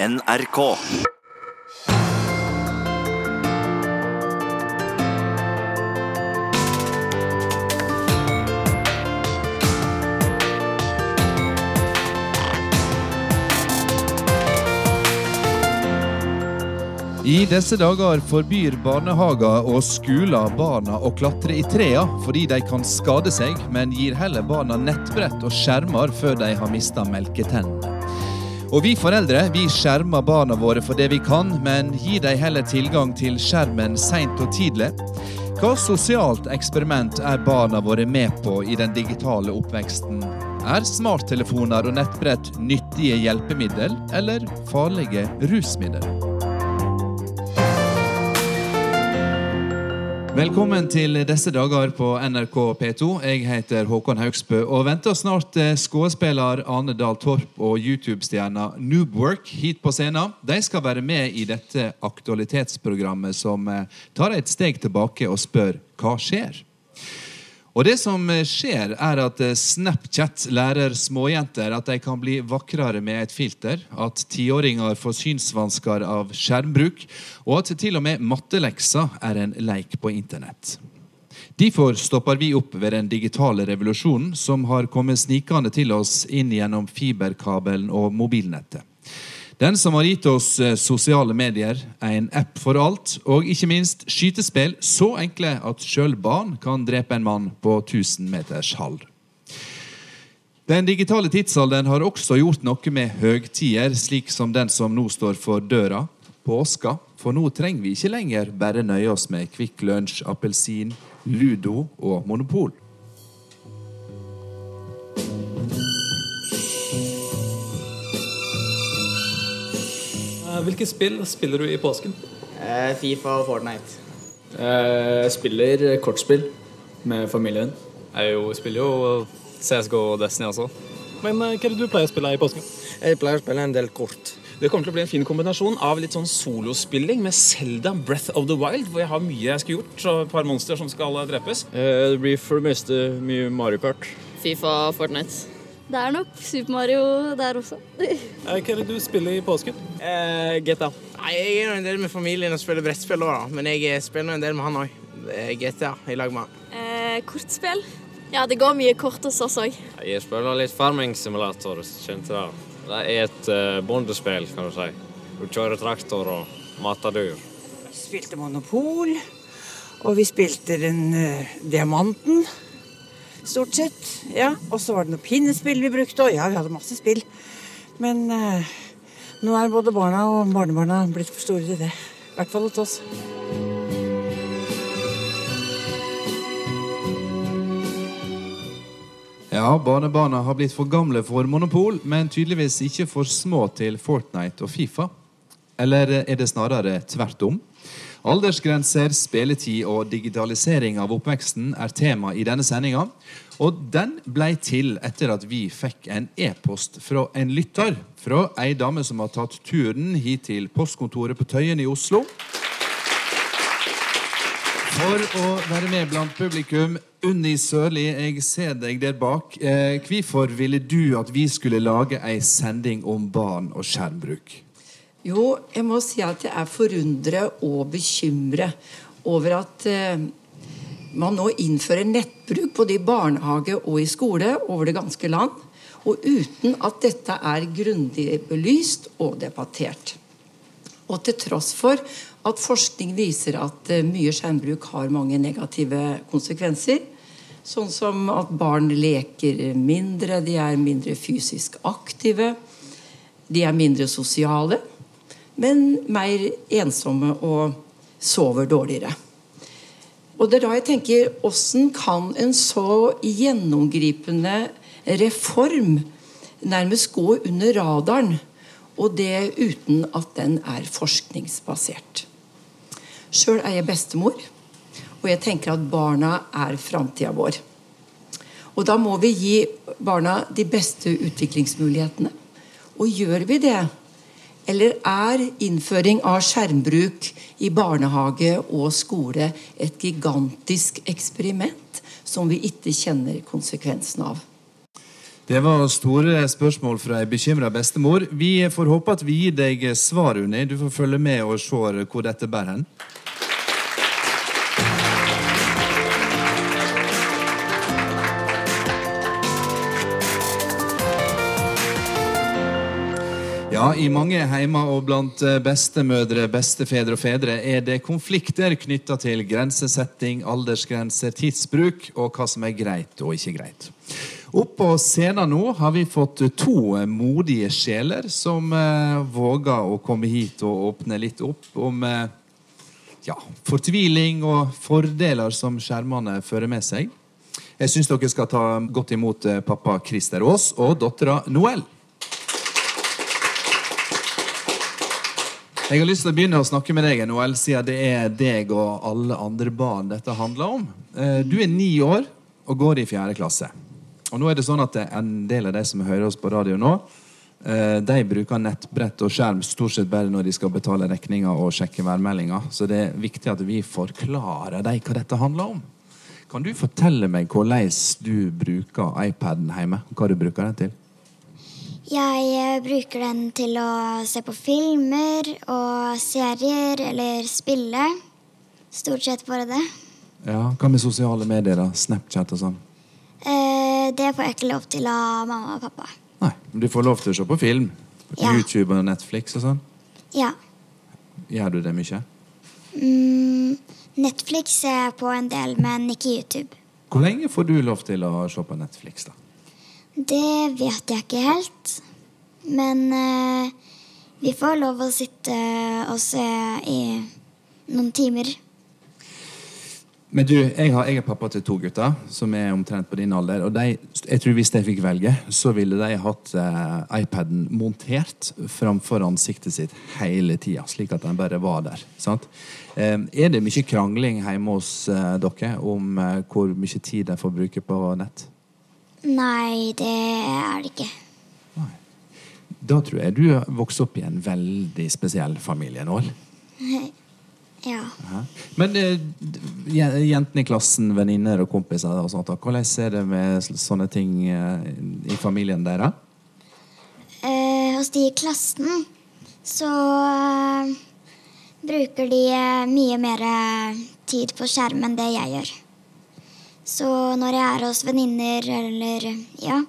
NRK. I disse dager forbyr barnehager og skoler barna å klatre i trea fordi de kan skade seg, men gir heller barna nettbrett og skjermer før de har mista melketennene. Og vi foreldre vi skjermer barna våre for det vi kan, men gir dem heller tilgang til skjermen seint og tidlig. Hva sosialt eksperiment er barna våre med på i den digitale oppveksten? Er smarttelefoner og nettbrett nyttige hjelpemiddel eller farlige rusmiddel? Velkommen til disse dager på NRK P2. Jeg heter Håkon Haugsbø og venter snart eh, skuespiller Ane Dahl Torp og YouTube-stjerna Noobwork hit på scenen. De skal være med i dette aktualitetsprogrammet som eh, tar et steg tilbake og spør hva skjer. Og det som eh, skjer, er at eh, Snapchat lærer småjenter at de kan bli vakrere med et filter, at tiåringer får synsvansker av skjermbruk, og at til og med mattelekser er en leik på internett. Derfor stopper vi opp ved den digitale revolusjonen som har kommet snikende til oss inn gjennom fiberkabelen og mobilnettet. Den som har gitt oss eh, sosiale medier, en app for alt, og ikke minst skytespill så enkle at sjøl barn kan drepe en mann på 1000 meters hall. Den digitale tidsalderen har også gjort noe med høgtider, slik som den som nå står for døra, påska. For nå trenger vi ikke lenger bare nøye oss med Kvikk Lunsj, appelsin, Ludo og Monopol. Hvilke spill spiller du i påsken? Eh, Fifa og Fortnite. Jeg spiller kortspill med familien. Jeg jo spiller jo CSGO og Destiny også. Men eh, hva er det du pleier å spille i påsken? Jeg pleier å spille en del kort. Det kommer til å bli en fin kombinasjon av litt sånn solospilling med Zelda Breath of the Wild, hvor jeg har mye jeg skulle gjort, og et par monster som skal drepes. Eh, Det blir for det meste mye Mario Kart. Fifa og Fortnite. Det er nok Super Mario der også. Eh, Hva er det du spiller i påsken? Eh, GTA. Nei, Jeg er en del med familien og spiller brettspill òg. Men jeg eh, spiller en del med han òg. GTA i lag med han. Eh, kortspill. Ja, det går mye kort hos oss òg. Jeg spiller litt Farming Simulator. Kjente det. Det er et uh, bondespill, kan du si. Du kjører traktor og mater dyr. Vi spilte Monopol, og vi spilte den uh, Diamanten. Stort sett. ja. Og så var det noe pinnespill vi brukte, og ja, vi hadde masse spill. Men eh, nå er både barna og barnebarna blitt for store til det. I hvert fall hos oss. Ja, barnebarna har blitt for gamle for Monopol, men tydeligvis ikke for små til Fortnite og Fifa. Eller er det snarere tvert om? Aldersgrenser, spilletid og digitalisering av oppveksten er tema i denne sendinga. Og den ble til etter at vi fikk en e-post fra en lytter. Fra ei dame som har tatt turen hit til postkontoret på Tøyen i Oslo. For å være med blant publikum, Unni Sørli, jeg ser deg der bak. Eh, hvorfor ville du at vi skulle lage ei sending om barn og skjermbruk? Jo, jeg må si at jeg er forundret og bekymret over at eh, man nå innfører nettbruk både i barnehage og i skole over det ganske land, og uten at dette er grundig belyst og debattert. Og til tross for at forskning viser at eh, mye skjermbruk har mange negative konsekvenser, sånn som at barn leker mindre, de er mindre fysisk aktive, de er mindre sosiale, men mer ensomme og sover dårligere. Og det er da jeg tenker Hvordan kan en så gjennomgripende reform nærmest gå under radaren, og det uten at den er forskningsbasert? Sjøl er jeg bestemor, og jeg tenker at barna er framtida vår. Og da må vi gi barna de beste utviklingsmulighetene. Og gjør vi det, eller er innføring av skjermbruk i barnehage og skole et gigantisk eksperiment som vi ikke kjenner konsekvensen av? Det var store spørsmål fra ei bekymra bestemor. Vi får håpe at vi gir deg svar, Unni. Du får følge med og se hvor dette bærer hen. Ja, I mange heimer og blant eh, bestemødre, bestefedre og fedre er det konflikter knytta til grensesetting, aldersgrenser, tidsbruk og hva som er greit og ikke greit. Opp på scenen nå har vi fått to modige sjeler som eh, våger å komme hit og åpne litt opp om eh, ja, fortviling og fordeler som skjermene fører med seg. Jeg syns dere skal ta godt imot eh, pappa Christer Aas og dattera Noel. Jeg har lyst til å begynne å snakke med deg, Noel, siden det er deg og alle andre barn dette handler om. Eh, Du er ni år og går i fjerde klasse. Og nå er det sånn at En del av de som hører oss på radio nå, eh, de bruker nettbrett og skjerm stort sett bare når de skal betale regninger og sjekke værmeldinger. Så det er viktig at vi forklarer dem hva dette handler om. Kan du fortelle meg hvordan du bruker iPaden hjemme? Hva du bruker den til? Jeg eh, bruker den til å se på filmer og serier eller spille. Stort sett bare det. Ja, Hva med sosiale medier? da? Snapchat og sånn? Eh, det får jeg ikke lov til av mamma og pappa. Nei, men Du får lov til å se på film. På Ja. YouTube og Netflix og sånn. Ja. Gjør du det mye? Mm, Netflix ser jeg på en del, men ikke YouTube. Hvor lenge får du lov til å se på Netflix? da? Det vet jeg ikke helt. Men eh, vi får lov å sitte og se i noen timer. Men du, jeg, har, jeg er pappa til to gutter som er omtrent på din alder. Og de, jeg tror Hvis de fikk velge, så ville de hatt eh, iPaden montert framfor ansiktet sitt hele tida. Slik at den bare var der. Eh, er det mye krangling hjemme hos eh, dere om eh, hvor mye tid de får bruke på nett? Nei, det er det ikke. Da tror jeg du vokste opp i en veldig spesiell familie. Nål. Ja. Men eh, jentene i klassen, venninner og kompiser, og sånt, da, hvordan er det med sånne ting eh, i familien deres? Eh, hos de i klassen så eh, bruker de eh, mye mer eh, tid på skjerm enn det jeg gjør. Så når jeg er hos venninner eller ja,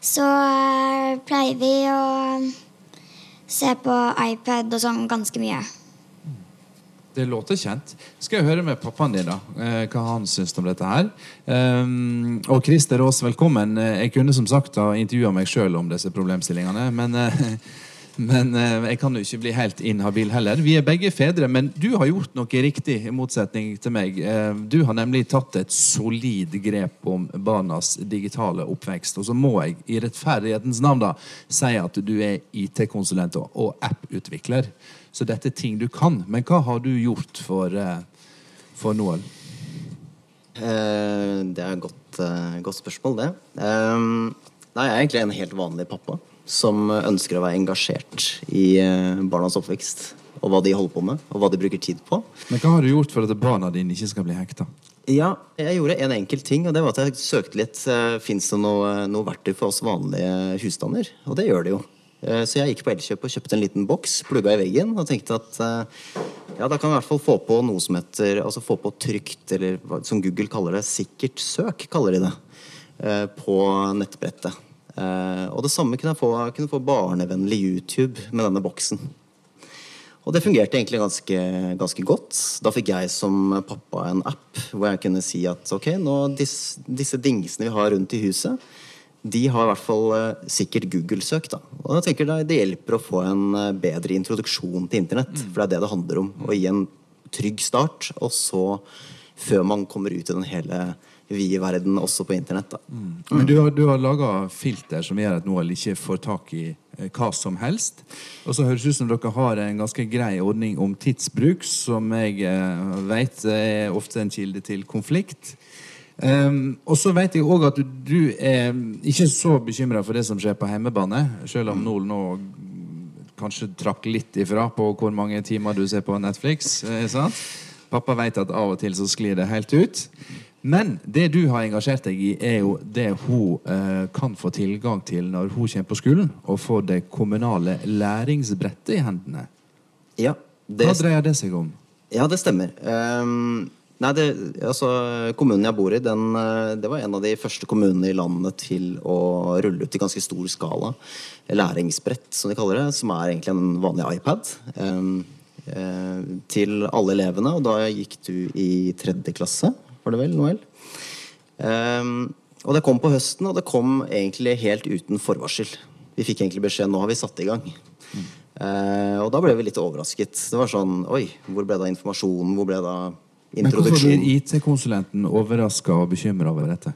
så eh, pleier vi å se på iPad og sånn ganske mye. Det låter kjent. Skal jeg høre med pappaen din, da. Eh, hva han syns om dette her. Um, og Christer Aas, velkommen. Eh, Jeg kunne som sagt ha intervjua meg sjøl om disse problemstillingene, men, men eh, jeg kan jo ikke bli helt inhabil heller. Vi er begge fedre, men du har gjort noe riktig, i motsetning til meg. Eh, Du har nemlig tatt et solid grep om barnas digitale oppvekst. Og så må jeg i rettferdighetens navn da si at du er IT-konsulent og- app-utvikler. Så dette er ting du kan. Men hva har du gjort for, eh, for Noel? Det er et godt, godt spørsmål, det. Nei, jeg er egentlig en helt vanlig pappa som ønsker å være engasjert i eh, barnas oppvekst. Og hva de holder på med, og hva de bruker tid på. Men hva har du gjort for at barna dine ikke skal bli hekta? Ja, jeg gjorde en enkel ting, og det var at jeg søkte litt uh, Fins det noe, noe verktøy for oss vanlige husstander? Og det gjør det jo. Eh, så jeg gikk på Elkjøp og kjøpte en liten boks, plugga i veggen, og tenkte at eh, ja, da kan jeg i hvert fall få på noe som heter Altså få på trygt, eller som Google kaller det, sikkert søk, kaller de det, eh, på nettbrettet. Eh, og det samme kunne jeg få, jeg kunne få barnevennlig YouTube med denne boksen. Og det fungerte egentlig ganske, ganske godt. Da fikk jeg som pappa en app hvor jeg kunne si at ok, nå dis, disse dingsene vi har rundt i huset, de har i hvert fall eh, sikkert Google-søk. da. Og jeg tenker det, det hjelper å få en eh, bedre introduksjon til internett. For det er det det handler om. Å gi en trygg start, og så, før man kommer ut i den hele vide verden, også på internett. da. Men du har, du har laga filter som gjør at Noel ikke får tak i eh, hva som helst. Og så høres det ut som dere har en ganske grei ordning om tidsbruk, som jeg eh, vet er ofte en kilde til konflikt. Um, og så vet jeg òg at du, du er ikke så bekymra for det som skjer på hjemmebane, selv om Noel nå kanskje trakk litt ifra på hvor mange timer du ser på Netflix. Eh, sant? Pappa vet at av og til så sklir det helt ut. Men det du har engasjert deg i, er jo det hun eh, kan få tilgang til når hun kommer på skolen, og får det kommunale læringsbrettet i hendene. Ja, Hva dreier det seg om? Ja, det stemmer. Um, nei, det, altså, Kommunen jeg bor i, den, eh, det var en av de første kommunene i landet til å rulle ut i ganske stor skala læringsbrett, som de kaller det, som er egentlig en vanlig iPad. eh, til alle elevene, og da gikk du i tredje klasse, var det vel, Noel? Um, og det kom på høsten, og det kom egentlig helt uten forvarsel. Vi fikk egentlig beskjed nå har vi satt i gang. Eh, og da ble vi litt overrasket. Det var sånn Oi, hvor ble det av informasjonen? Hvor ble det av Men hvorfor introduksjonen? blir IT-konsulenten overraska og bekymra over dette?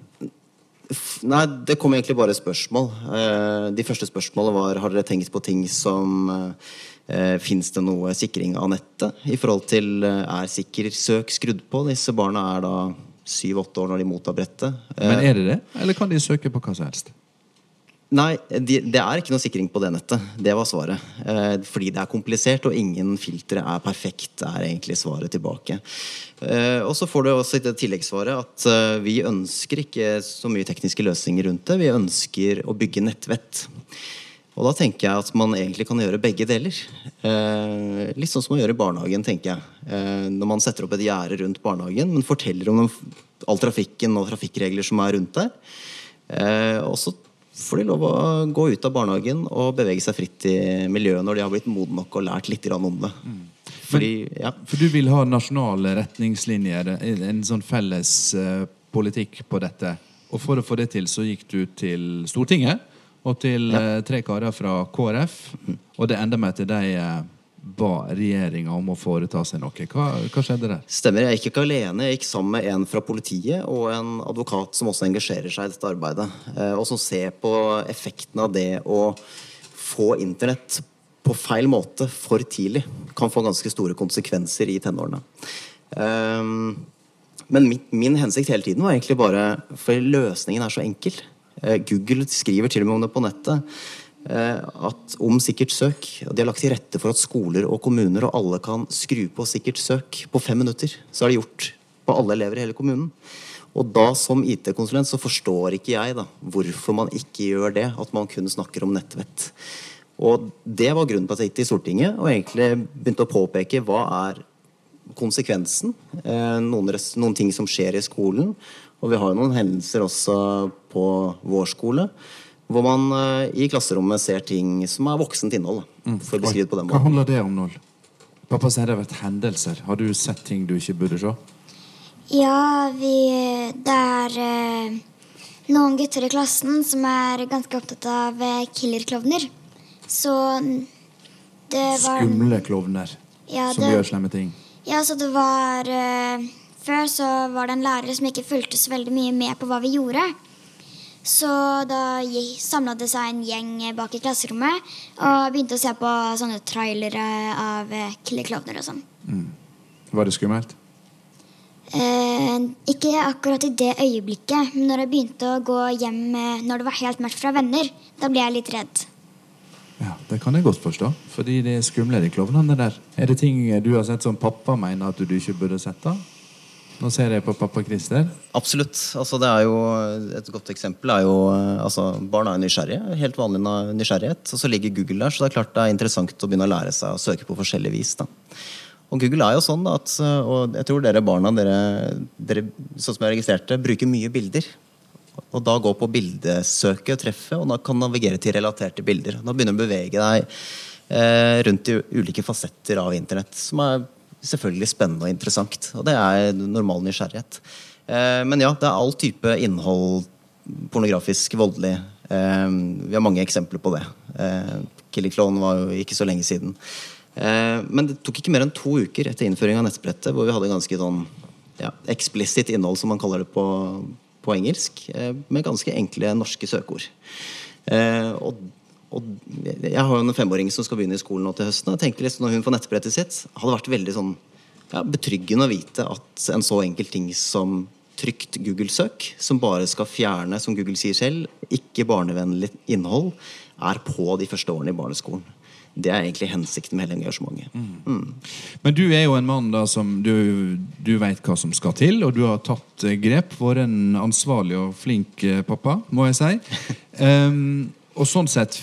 Nei, det kom egentlig bare spørsmål. Eh, de første spørsmålene var har dere tenkt på ting som eh, Fins det noe sikring av nettet? I forhold til er sikker søk skrudd på? Disse barna er da syv-åtte år når de mottar brettet. Eh, Men er det det, eller kan de søke på hva som helst? Nei, de, det er ikke noe sikring på det nettet. Det var svaret. Eh, fordi det er komplisert, og ingen filtre er perfekt, er egentlig svaret tilbake. Eh, og så får du også det tilleggssvaret at eh, vi ønsker ikke så mye tekniske løsninger rundt det. Vi ønsker å bygge nettvett. Og da tenker jeg at man egentlig kan gjøre begge deler. Eh, litt sånn som man gjør i barnehagen, tenker jeg. Eh, når man setter opp et gjerde rundt barnehagen, men forteller om all trafikken og trafikkregler som er rundt der. Eh, og så får de lov å gå ut av barnehagen og bevege seg fritt i miljøet når de har blitt modne nok og lært litt om det. Fordi, ja. For du vil ha nasjonale retningslinjer, en sånn felles eh, politikk på dette. Og for å få det til, så gikk du til Stortinget og til ja. tre karer fra KrF. Og det enda med at de eh, ba regjeringa om å foreta seg noe. Hva, hva skjedde der? Stemmer. Jeg gikk ikke alene. Jeg gikk sammen med en fra politiet og en advokat som også engasjerer seg i dette arbeidet. eh, Og som ser på effekten av det å få internett på feil måte for tidlig. Kan få ganske store konsekvenser i tenårene. Ehm, Men min, min hensikt hele tiden var egentlig bare For løsningen er så enkel. Eh, Google skriver til og med om det på nettet. Eh, At om sikkert søk De har lagt til rette for at skoler og kommuner og alle kan skru på sikkert søk på fem minutter. Så er det gjort på alle elever i hele kommunen. Og da som IT-konsulent så forstår ikke jeg da hvorfor man ikke gjør det. At man kun snakker om nettvett. Og det var grunnen til at jeg gikk til Stortinget og egentlig begynte å påpeke hva er konsekvensen. Eh, noen, noen ting som skjer i skolen. Og vi har jo noen hendelser også på vår skole. Hvor man eh, i klasserommet ser ting som er voksent innhold. Mm. for å beskrive på den måten. Hva handler det om, Noll? Pappa sier det har vært hendelser. Har du sett ting du ikke burde se? Ja, vi Det er eh, noen gutter i klassen som er ganske opptatt av eh, killerklovner. Så det var Skumle klovner Ja, som det- gjør slemme ting. Ja, så det var eh, Før så var det en lærer som ikke fulgte så veldig mye med på hva vi gjorde. Så da samla det seg en gjeng bak i klasserommet og begynte å se på sånne trailere av eh, killerklovner og sånn. Var det skummelt? Eh, ikke akkurat i det øyeblikket, men når jeg begynte å gå hjem eh, når det var helt mørkt fra venner, da ble jeg litt redd. Ja, Det kan jeg godt forstå. Fordi det er skumle, de klovnene der. Er det ting du har sett som pappa mener at du ikke burde sett? da? Nå ser jeg på pappa Christer. Absolutt. Altså, jo, et godt eksempel er jo altså, Barn er nysgjerrige. Helt vanlig nysgjerrighet. Og så ligger Google der, så det er klart det er interessant å begynne å lære seg å søke på forskjellig vis. da. Og Google er jo sånn at Og jeg tror dere barna, dere, dere sånn som jeg registrerte, bruker mye bilder. Og da gå på bildesøket og treffet, og da kan navigere til relaterte bilder. Da begynner du å bevege deg eh, rundt i ulike fasetter av internett, som er selvfølgelig spennende og interessant. Og det er normal nysgjerrighet. Eh, men ja, det er all type innhold, pornografisk, voldelig. Eh, vi har mange eksempler på det. Eh, Killer Clone var jo ikke så lenge siden. Men det tok ikke mer enn to uker etter innføring av nettbrettet, hvor vi hadde ganske sånn ja, eksplisitt innhold, som man kaller det på, på engelsk, med ganske enkle norske søkeord. Og, og jeg har jo en femåring som skal begynne i skolen nå til høsten. Og jeg tenker liksom, når hun får nettbrettet sitt, hadde vært veldig sånn ja, betryggende å vite at en så enkel ting som trygt Google-søk, som bare skal fjerne, som Google sier selv, ikke barnevennlig innhold, er på de første årene i barneskolen. Det er egentlig hensikten med hele engasjementet. Mm. Men du er jo en mann da som du, du vet hva som skal til, og du har tatt grep. Vært en ansvarlig og flink eh, pappa, må jeg si. Um, og sånn sett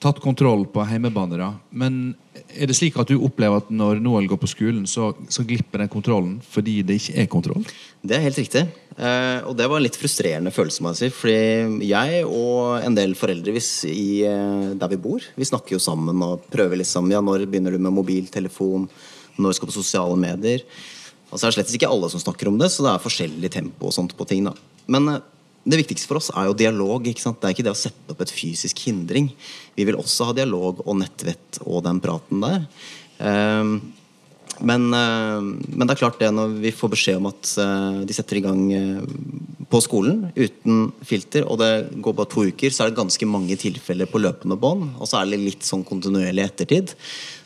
tatt kontroll på heimebane. da. Men er det slik at du opplever at når Noel går på skolen, så, så glipper den kontrollen fordi det ikke er kontroll? Det er helt riktig. Eh, og det var en litt frustrerende følelse. må jeg si Fordi jeg og en del foreldre i, eh, der vi bor, vi snakker jo sammen og prøver liksom Ja, når begynner du med mobiltelefon? Når skal du på sosiale medier? Altså, det er slett ikke alle som snakker om det, så det er forskjellig tempo og sånt på ting. da Men eh, det viktigste for oss er jo dialog. Det er ikke det å sette opp et fysisk hindring. Vi vil også ha dialog og nettvett og den praten der. Eh, men, eh, men det er klart det når vi får beskjed om at eh, de setter i gang eh, på skolen uten filter, og det går bare to uker, så er det ganske mange tilfeller på løpende bånd, og så er det litt sånn kontinuerlig ettertid,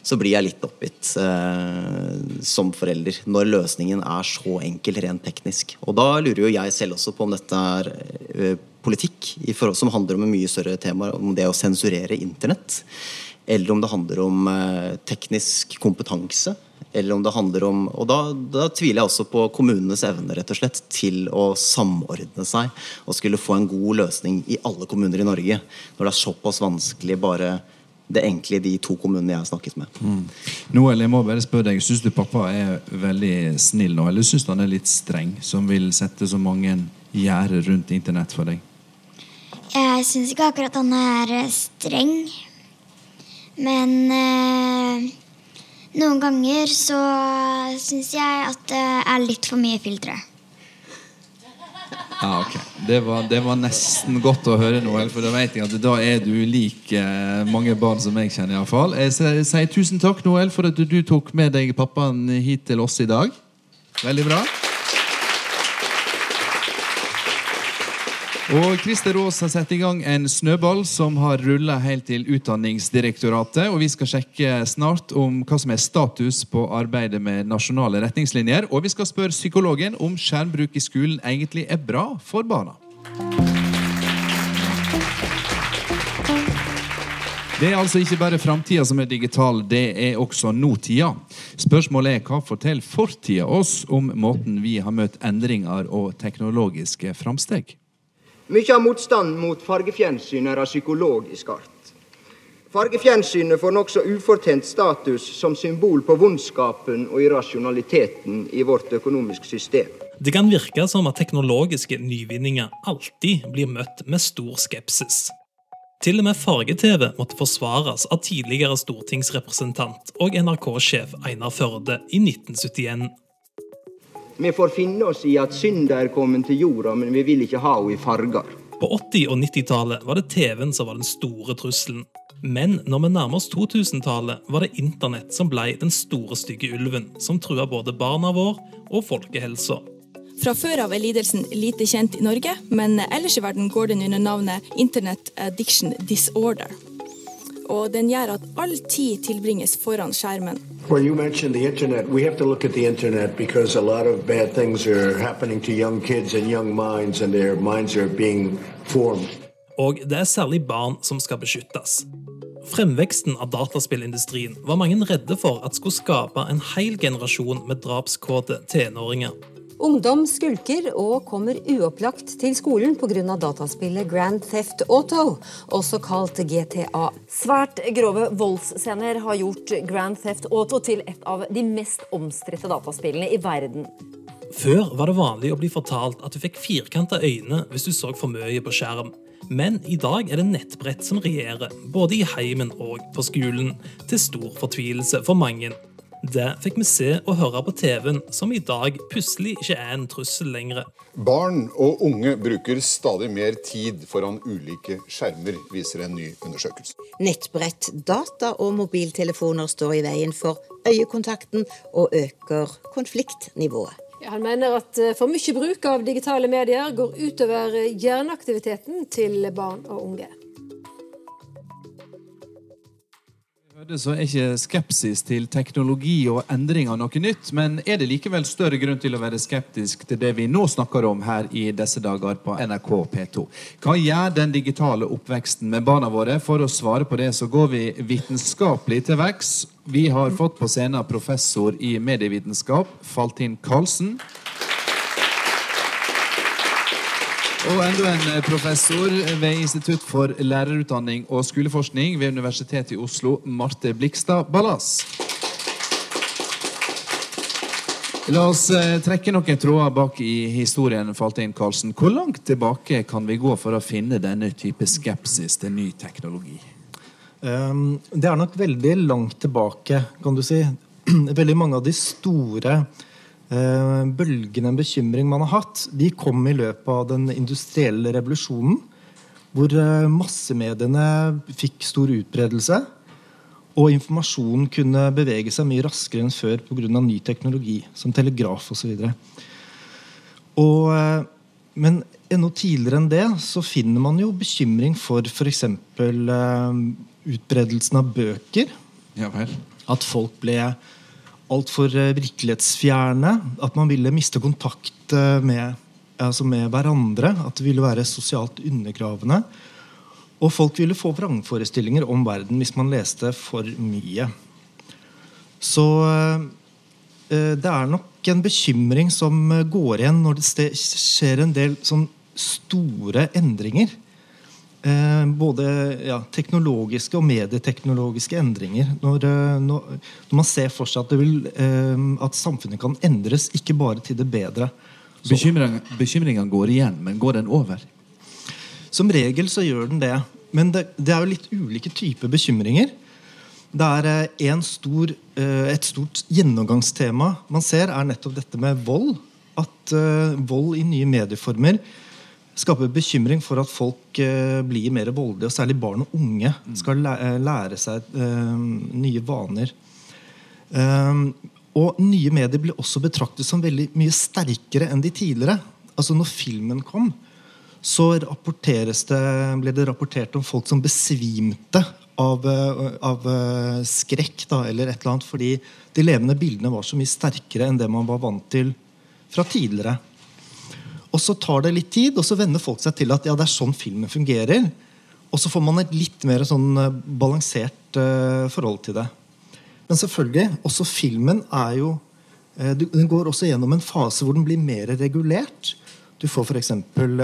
så blir jeg litt oppgitt eh, som forelder når løsningen er så enkel rent teknisk. Og da lurer jo jeg selv også på om dette er eh, politikk forhold, som handler om en mye større tema, om det å sensurere internett. Eller om det handler om eh, teknisk kompetanse. Eller om det handler om Og da, da tviler jeg også på kommunenes evne rett og slett til å samordne seg og skulle få en god løsning i alle kommuner i Norge. Når det er såpass vanskelig bare det er egentlig de to kommunene jeg har snakket med. Noel, jeg må bare spørre deg, Syns du pappa er veldig snill nå, eller syns du han er litt streng, som vil sette så mange gjerder rundt internett for deg? Jeg syns ikke akkurat han er eh, streng. Men eh, noen ganger så syns jeg at det er litt for mye filtre. Ja, ok. Det var, det var nesten godt å høre, Noel, for da vet jeg at da er du lik eh, mange barn som jeg kjenner. I hvert fall. Jeg sier, tusen takk, Noel, for at du tok med deg pappaen hit til oss i dag. Veldig bra. Og Christer Aas har satt i gang en snøball som har rulla helt til Utdanningsdirektoratet. Og vi skal sjekke snart om hva som er status på arbeidet med nasjonale retningslinjer. Og vi skal spørre psykologen om skjermbruk i skolen egentlig er bra for barna. Det er altså ikke bare framtida som er digital, det er også nåtida. Spørsmålet er hva forteller fortida oss om måten vi har møtt endringer og teknologiske framsteg? Mykje av motstanden mot fargefjernsyn er av psykologisk art. Fargefjernsynet får nokså ufortjent status som symbol på vondskapen og irrasjonaliteten i vårt økonomiske system. Det kan virke som at teknologiske nyvinninger alltid blir møtt med stor skepsis. Til og med farge-TV måtte forsvares av tidligere stortingsrepresentant og NRK-sjef Einar Førde i 1971. Vi får finne oss i at synda er kommet til jorda, men vi vil ikke ha henne i farger. På 80- og 90-tallet var det TV-en som var den store trusselen. Men når vi nærmer oss 2000-tallet, var det internett som ble den store stygge ulven, som trua både barna våre og folkehelsa. Fra før av er lidelsen lite kjent i Norge, men ellers i verden går den under navnet Internet Addiction Disorder. Og den gjør at all tid tilbringes foran skjermen. When you mentioned the internet, we have to look at the internet because a lot of bad things are happening to young kids and young minds, and their minds are being formed. Og det er særlig barn som skal beskyttes. Fremveksten av dataspillindustrien var mange redde for at skulle skape en hel generasjon med drapskåte tenåringer. Ungdom skulker og kommer uopplagt til skolen pga. dataspillet Grand Theft Auto, også kalt GTA. Svært grove voldsscener har gjort Grand Theft Auto til et av de mest omstridte dataspillene i verden. Før var det vanlig å bli fortalt at du fikk firkanta øyne hvis du så for mye på skjerm. Men i dag er det nettbrett som regjerer, både i heimen og på skolen, til stor fortvilelse for mange. Det fikk vi se og høre på TV-en, som i dag plutselig ikke er en trussel lenger. Barn og unge bruker stadig mer tid foran ulike skjermer, viser en ny undersøkelse. Nettbrett, data og mobiltelefoner står i veien for øyekontakten og øker konfliktnivået. Han mener at eh, for mye bruk av digitale medier går utover eh, hjerneaktiviteten til barn og unge. Så er ikke skepsis til teknologi og endringer noe nytt, men er det likevel større grunn til å være skeptisk til det vi nå snakker om her i disse dager på NRK P2? Hva gjør den digitale oppveksten med barna våre? For å svare på det så går vi vitenskapelig til verks. Vi har fått på scenen professor i medievitenskap, Faltin Karlsen. Og enda en eh, professor ved Institutt for lærerutdanning og skoleforskning ved Universitetet i Oslo, Marte Blikstad Ballas. La oss eh, trekke noen tråder bak i historien. Faltin Karlsen. Hvor langt tilbake kan vi gå for å finne denne type skepsis til ny teknologi? Um, det er nok veldig langt tilbake, kan du si. Veldig mange av de store bølgene en bekymring man har hatt, de kom i løpet av den industrielle revolusjonen. Hvor eh, massemediene fikk stor utbredelse. Og informasjonen kunne bevege seg mye raskere enn før pga. ny teknologi, som telegraf osv. Eh, men enda tidligere enn det så finner man jo bekymring for f.eks. utbredelsen av bøker. Ja. At folk ble altfor eh, virkelighetsfjerne. At man ville miste kontakt eh, med, altså med, hverandre. At det ville være sosialt undergravende. Og folk ville få vrangforestillinger om verden hvis man leste for mye. Så eh, det er nok en bekymring som går igjen når det skjer en del sånn store endringer. Eh, både ja, teknologiske og medieteknologiske endringer. Når, eh, når, når, man ser for seg at, vil, eh, at, samfunnet kan endres, ikke bare til det bedre. Bekymringa går igjen, men går den over? Som regel så gjør den det. Men det, det er jo litt ulike typer bekymringer. Det er eh, stor, eh, Et stort gjennomgangstema man ser, er nettopp dette med vold. At vold i nye medieformer skaper bekymring for at folk uh, blir mer voldelige, og særlig barn og unge skal lære, eh, lære seg uh, nye vaner. Um, og nye medier blir også betraktet som veldig mye sterkere enn de tidligere. Altså når filmen kom, så det, ble det rapportert om folk som besvimte av, av skrekk da, eller et eller annet, fordi de levende bildene var så mye sterkere enn det man var vant til fra tidligere. Og så tar det litt tid, og så venner folk seg til at ja, det er sånn filmen fungerer. Og så får man et litt mer sånn eh, balansert uh, forhold til det. Men selvfølgelig, også filmen er jo uh, Den går også gjennom en fase hvor den blir mer regulert. Du får f.eks.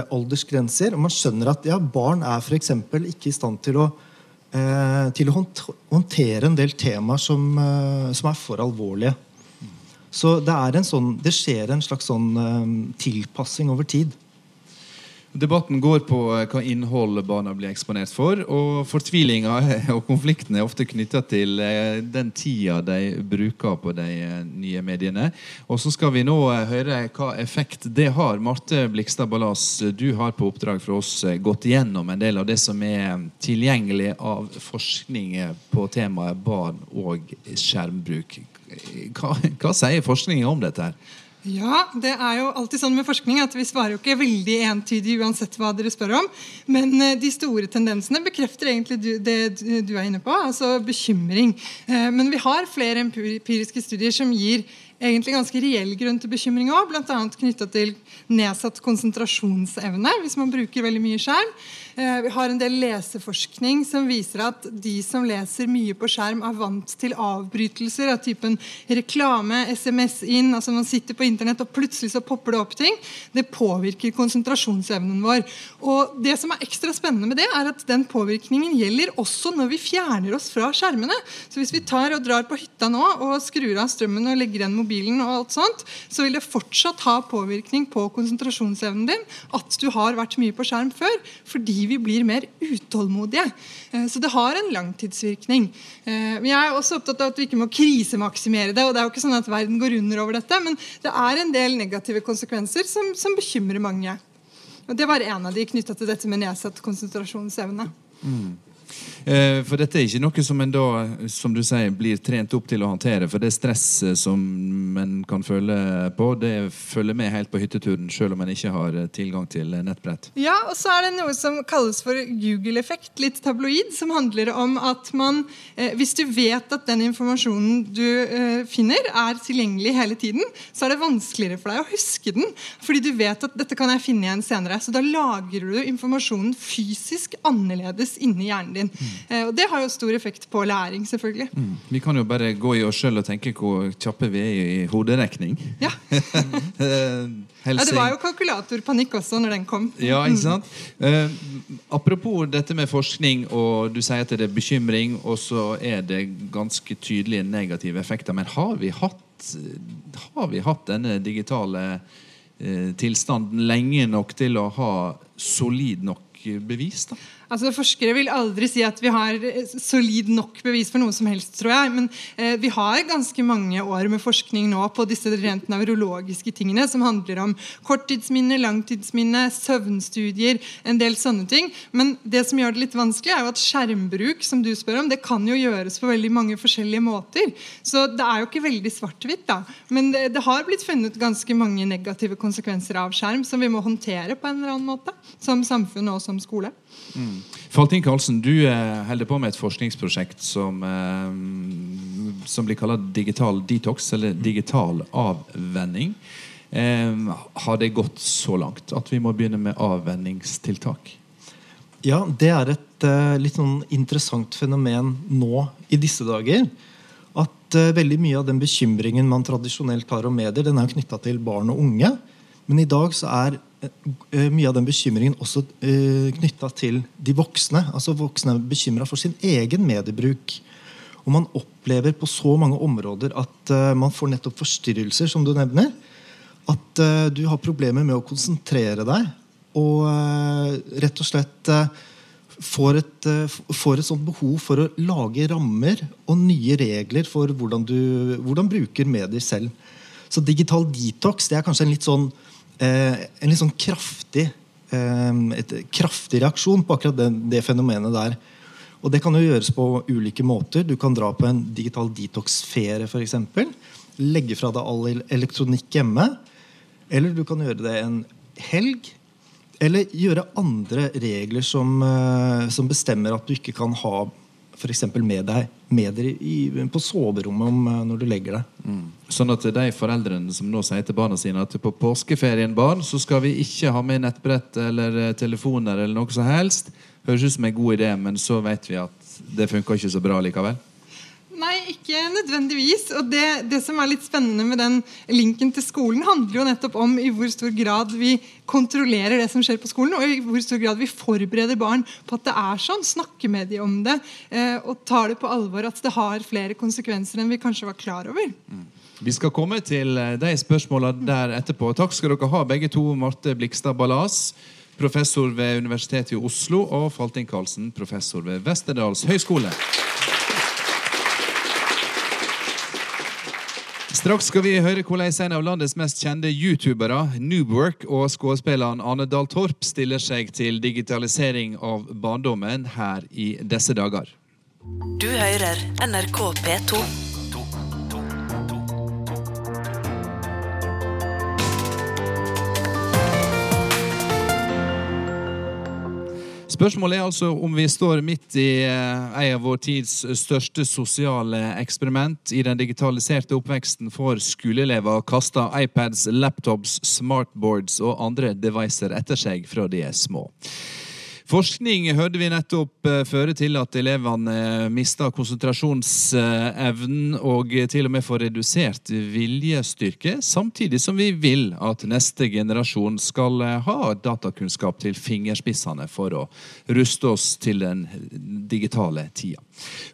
aldersgrenser. Og man skjønner at ja, barn er for ikke i stand til å, til å håndtere en del temaer som, som er for alvorlige. Så det, sånn, det skjer en slags sånn um, tilpassing over tid. Debatten går på eh, hva innhold barna blir eksponert for. Og fortvilinga og konflikten er ofte knytta til eh, den tida de bruker på de nye mediene. Og så skal vi nå høre hva effekt det har. Marte Blikstad Ballas, du har på oppdrag for oss gått igjennom en del av det som er tilgjengelig av forskning på temaet barn og skjermbruk. Hva, hva sier forskningen om dette? her? Ja, det er jo alltid sånn med forskning at vi svarer jo ikke veldig entydig uansett hva dere spør om. Men eh, de store tendensene bekrefter egentlig det du er inne på, altså bekymring. Eh, men vi har flere empiriske studier som gir egentlig ganske reell grunn til bekymring òg, bl.a. knytta til nedsatt konsentrasjonsevne hvis man bruker veldig mye skjerm. Eh, vi har en del leseforskning som viser at de som leser mye på skjerm, er vant til avbrytelser av typen reklame, SMS inn. altså Man sitter på internett, og plutselig så popper det opp ting. Det påvirker konsentrasjonsevnen vår. Og Det som er ekstra spennende med det, er at den påvirkningen gjelder også når vi fjerner oss fra skjermene. Så Hvis vi tar og drar på hytta nå og skrur av strømmen og legger igjen mobilen, og alt sånt, så vil det fortsatt ha påvirkning på konsentrasjonsevnen din at du har vært mye på skjerm før. fordi vi blir mer utålmodige. Eh, så det har en langtidsvirkning. Eh, men jeg er også opptatt av at vi ikke må krisemaksimere det. og det er jo ikke sånn at verden går under over dette, Men det er en del negative konsekvenser som, som bekymrer mange. Og Det var en av de knytta til dette med nedsatt konsentrasjonsevne. Mm. Eh, For dette er ikke noe som en da, som du sier, blir trent opp til å håndtere. For det stresset som en kan føle på, det følger med helt på hytteturen, selv om en ikke har eh, tilgang til eh, nettbrett. Ja, og så er det noe som kalles for Google-effekt, litt tabloid, som handler om at man, hvis du vet at den informasjonen du finner, er tilgjengelig hele tiden, så er det vanskeligere for deg å huske den. Fordi du vet at dette kan jeg finne igjen senere. Så da lagrer du informasjonen fysisk annerledes inni hjernen din. Eh, og det har jo stor effekt på læring, selvfølgelig. Mm. Vi kan jo bare gå i oss sjøl og tenke hvor kjappe vi er i hoderekning. Ja. Ja, det var jo kalkulatorpanikk også når den kom. Ja, ikke sant? Eh, apropos dette med forskning, og du sier at det er bekymring, og så er det ganske tydelige negative effekter. Men har vi hatt, har vi hatt denne digitale eh, tilstanden lenge nok til å ha solid nok bevis? da? Altså Forskere vil aldri si at vi har eh, solid nok bevis for noe som helst, tror jeg. Men eh, vi har ganske mange år med forskning nå på disse rent nevrologiske tingene, som handler om korttidsminne, langtidsminne, søvnstudier, en del sånne ting. Men det som gjør det litt vanskelig, er jo at skjermbruk, som du spør om, det kan jo gjøres på veldig mange forskjellige måter. Så det er jo ikke veldig svart-hvitt, da. Men det, det har blitt funnet ganske mange negative konsekvenser av skjerm som vi må håndtere på en eller annen måte. Som samfunn og som skole. Mm. Faltin Karlsen, du eh, holder på med et forskningsprosjekt som, eh, som blir kalt digital detox, eller digital avvenning. Eh, har det gått så langt at vi må begynne med avvenningstiltak? Ja, det er et litt sånn interessant fenomen nå i disse dager. At veldig mye av den bekymringen man tradisjonelt har om medier, den er knytta til barn og unge. Men i dag så er mye av den bekymringen også uh, knytta til de voksne. Altså Voksne er bekymra for sin egen mediebruk. Og man opplever på så mange områder at man får nettopp forstyrrelser, som du nevner. At du har problemer med å konsentrere deg. Og rett og slett får et, får et sånt behov for å lage rammer og nye regler for hvordan du hvordan bruker medier selv. Så digital detox det er kanskje en litt sånn, eh, en litt sånn kraftig eh, et kraftig reaksjon på akkurat det, det fenomenet der. Og Det kan jo gjøres på ulike måter. Du kan dra på en digital detox-ferie f.eks. Legge fra deg all elektronikk hjemme. Eller du kan gjøre det en helg. Eller gjøre andre regler som, eh, som bestemmer at du ikke kan ha eksempel med deg medier i, på soverommet om, eh, når du legger deg. Sånn at de foreldrene som nå sier til barna sine at på påskeferien barn, så skal vi ikke ha med nettbrett eller eh, telefoner eller noe som helst, høres ut som en god idé, men så vet vi at det funker ikke så bra likevel. Nei, ikke nødvendigvis. Og det, det som er litt spennende med den linken til skolen, handler jo nettopp om i hvor stor grad vi kontrollerer det som skjer på skolen, og i hvor stor grad vi forbereder barn på at det er sånn. Snakker med dem om det eh, og tar det på alvor at det har flere konsekvenser enn vi kanskje var klar over. Vi skal komme til eh, de spørsmåla der etterpå. Takk skal dere ha, begge to. Marte Blikstad Ballas, professor ved Universitetet i Oslo, og Faltin Karlsen, professor ved Westerdals høgskole. Straks skal vi høre hvordan en av landets mest kjente youtubere, Noobwork, og skuespilleren Ane Dahl Torp stiller seg til digitalisering av barndommen her i disse dager. Du hører NRK P2. Spørsmålet er altså om vi står midt i eh, en av vår tids største sosiale eksperiment. I den digitaliserte oppveksten får skoleelever kasta iPads, laptops, smartboards og andre devices etter seg fra de er små. Forskning hørte vi nettopp eh, føre til at elevene eh, mister konsentrasjonsevnen og til og med får redusert viljestyrke, samtidig som vi vil at neste generasjon skal eh, ha datakunnskap til fingerspissene for å ruste oss til den digitale tida.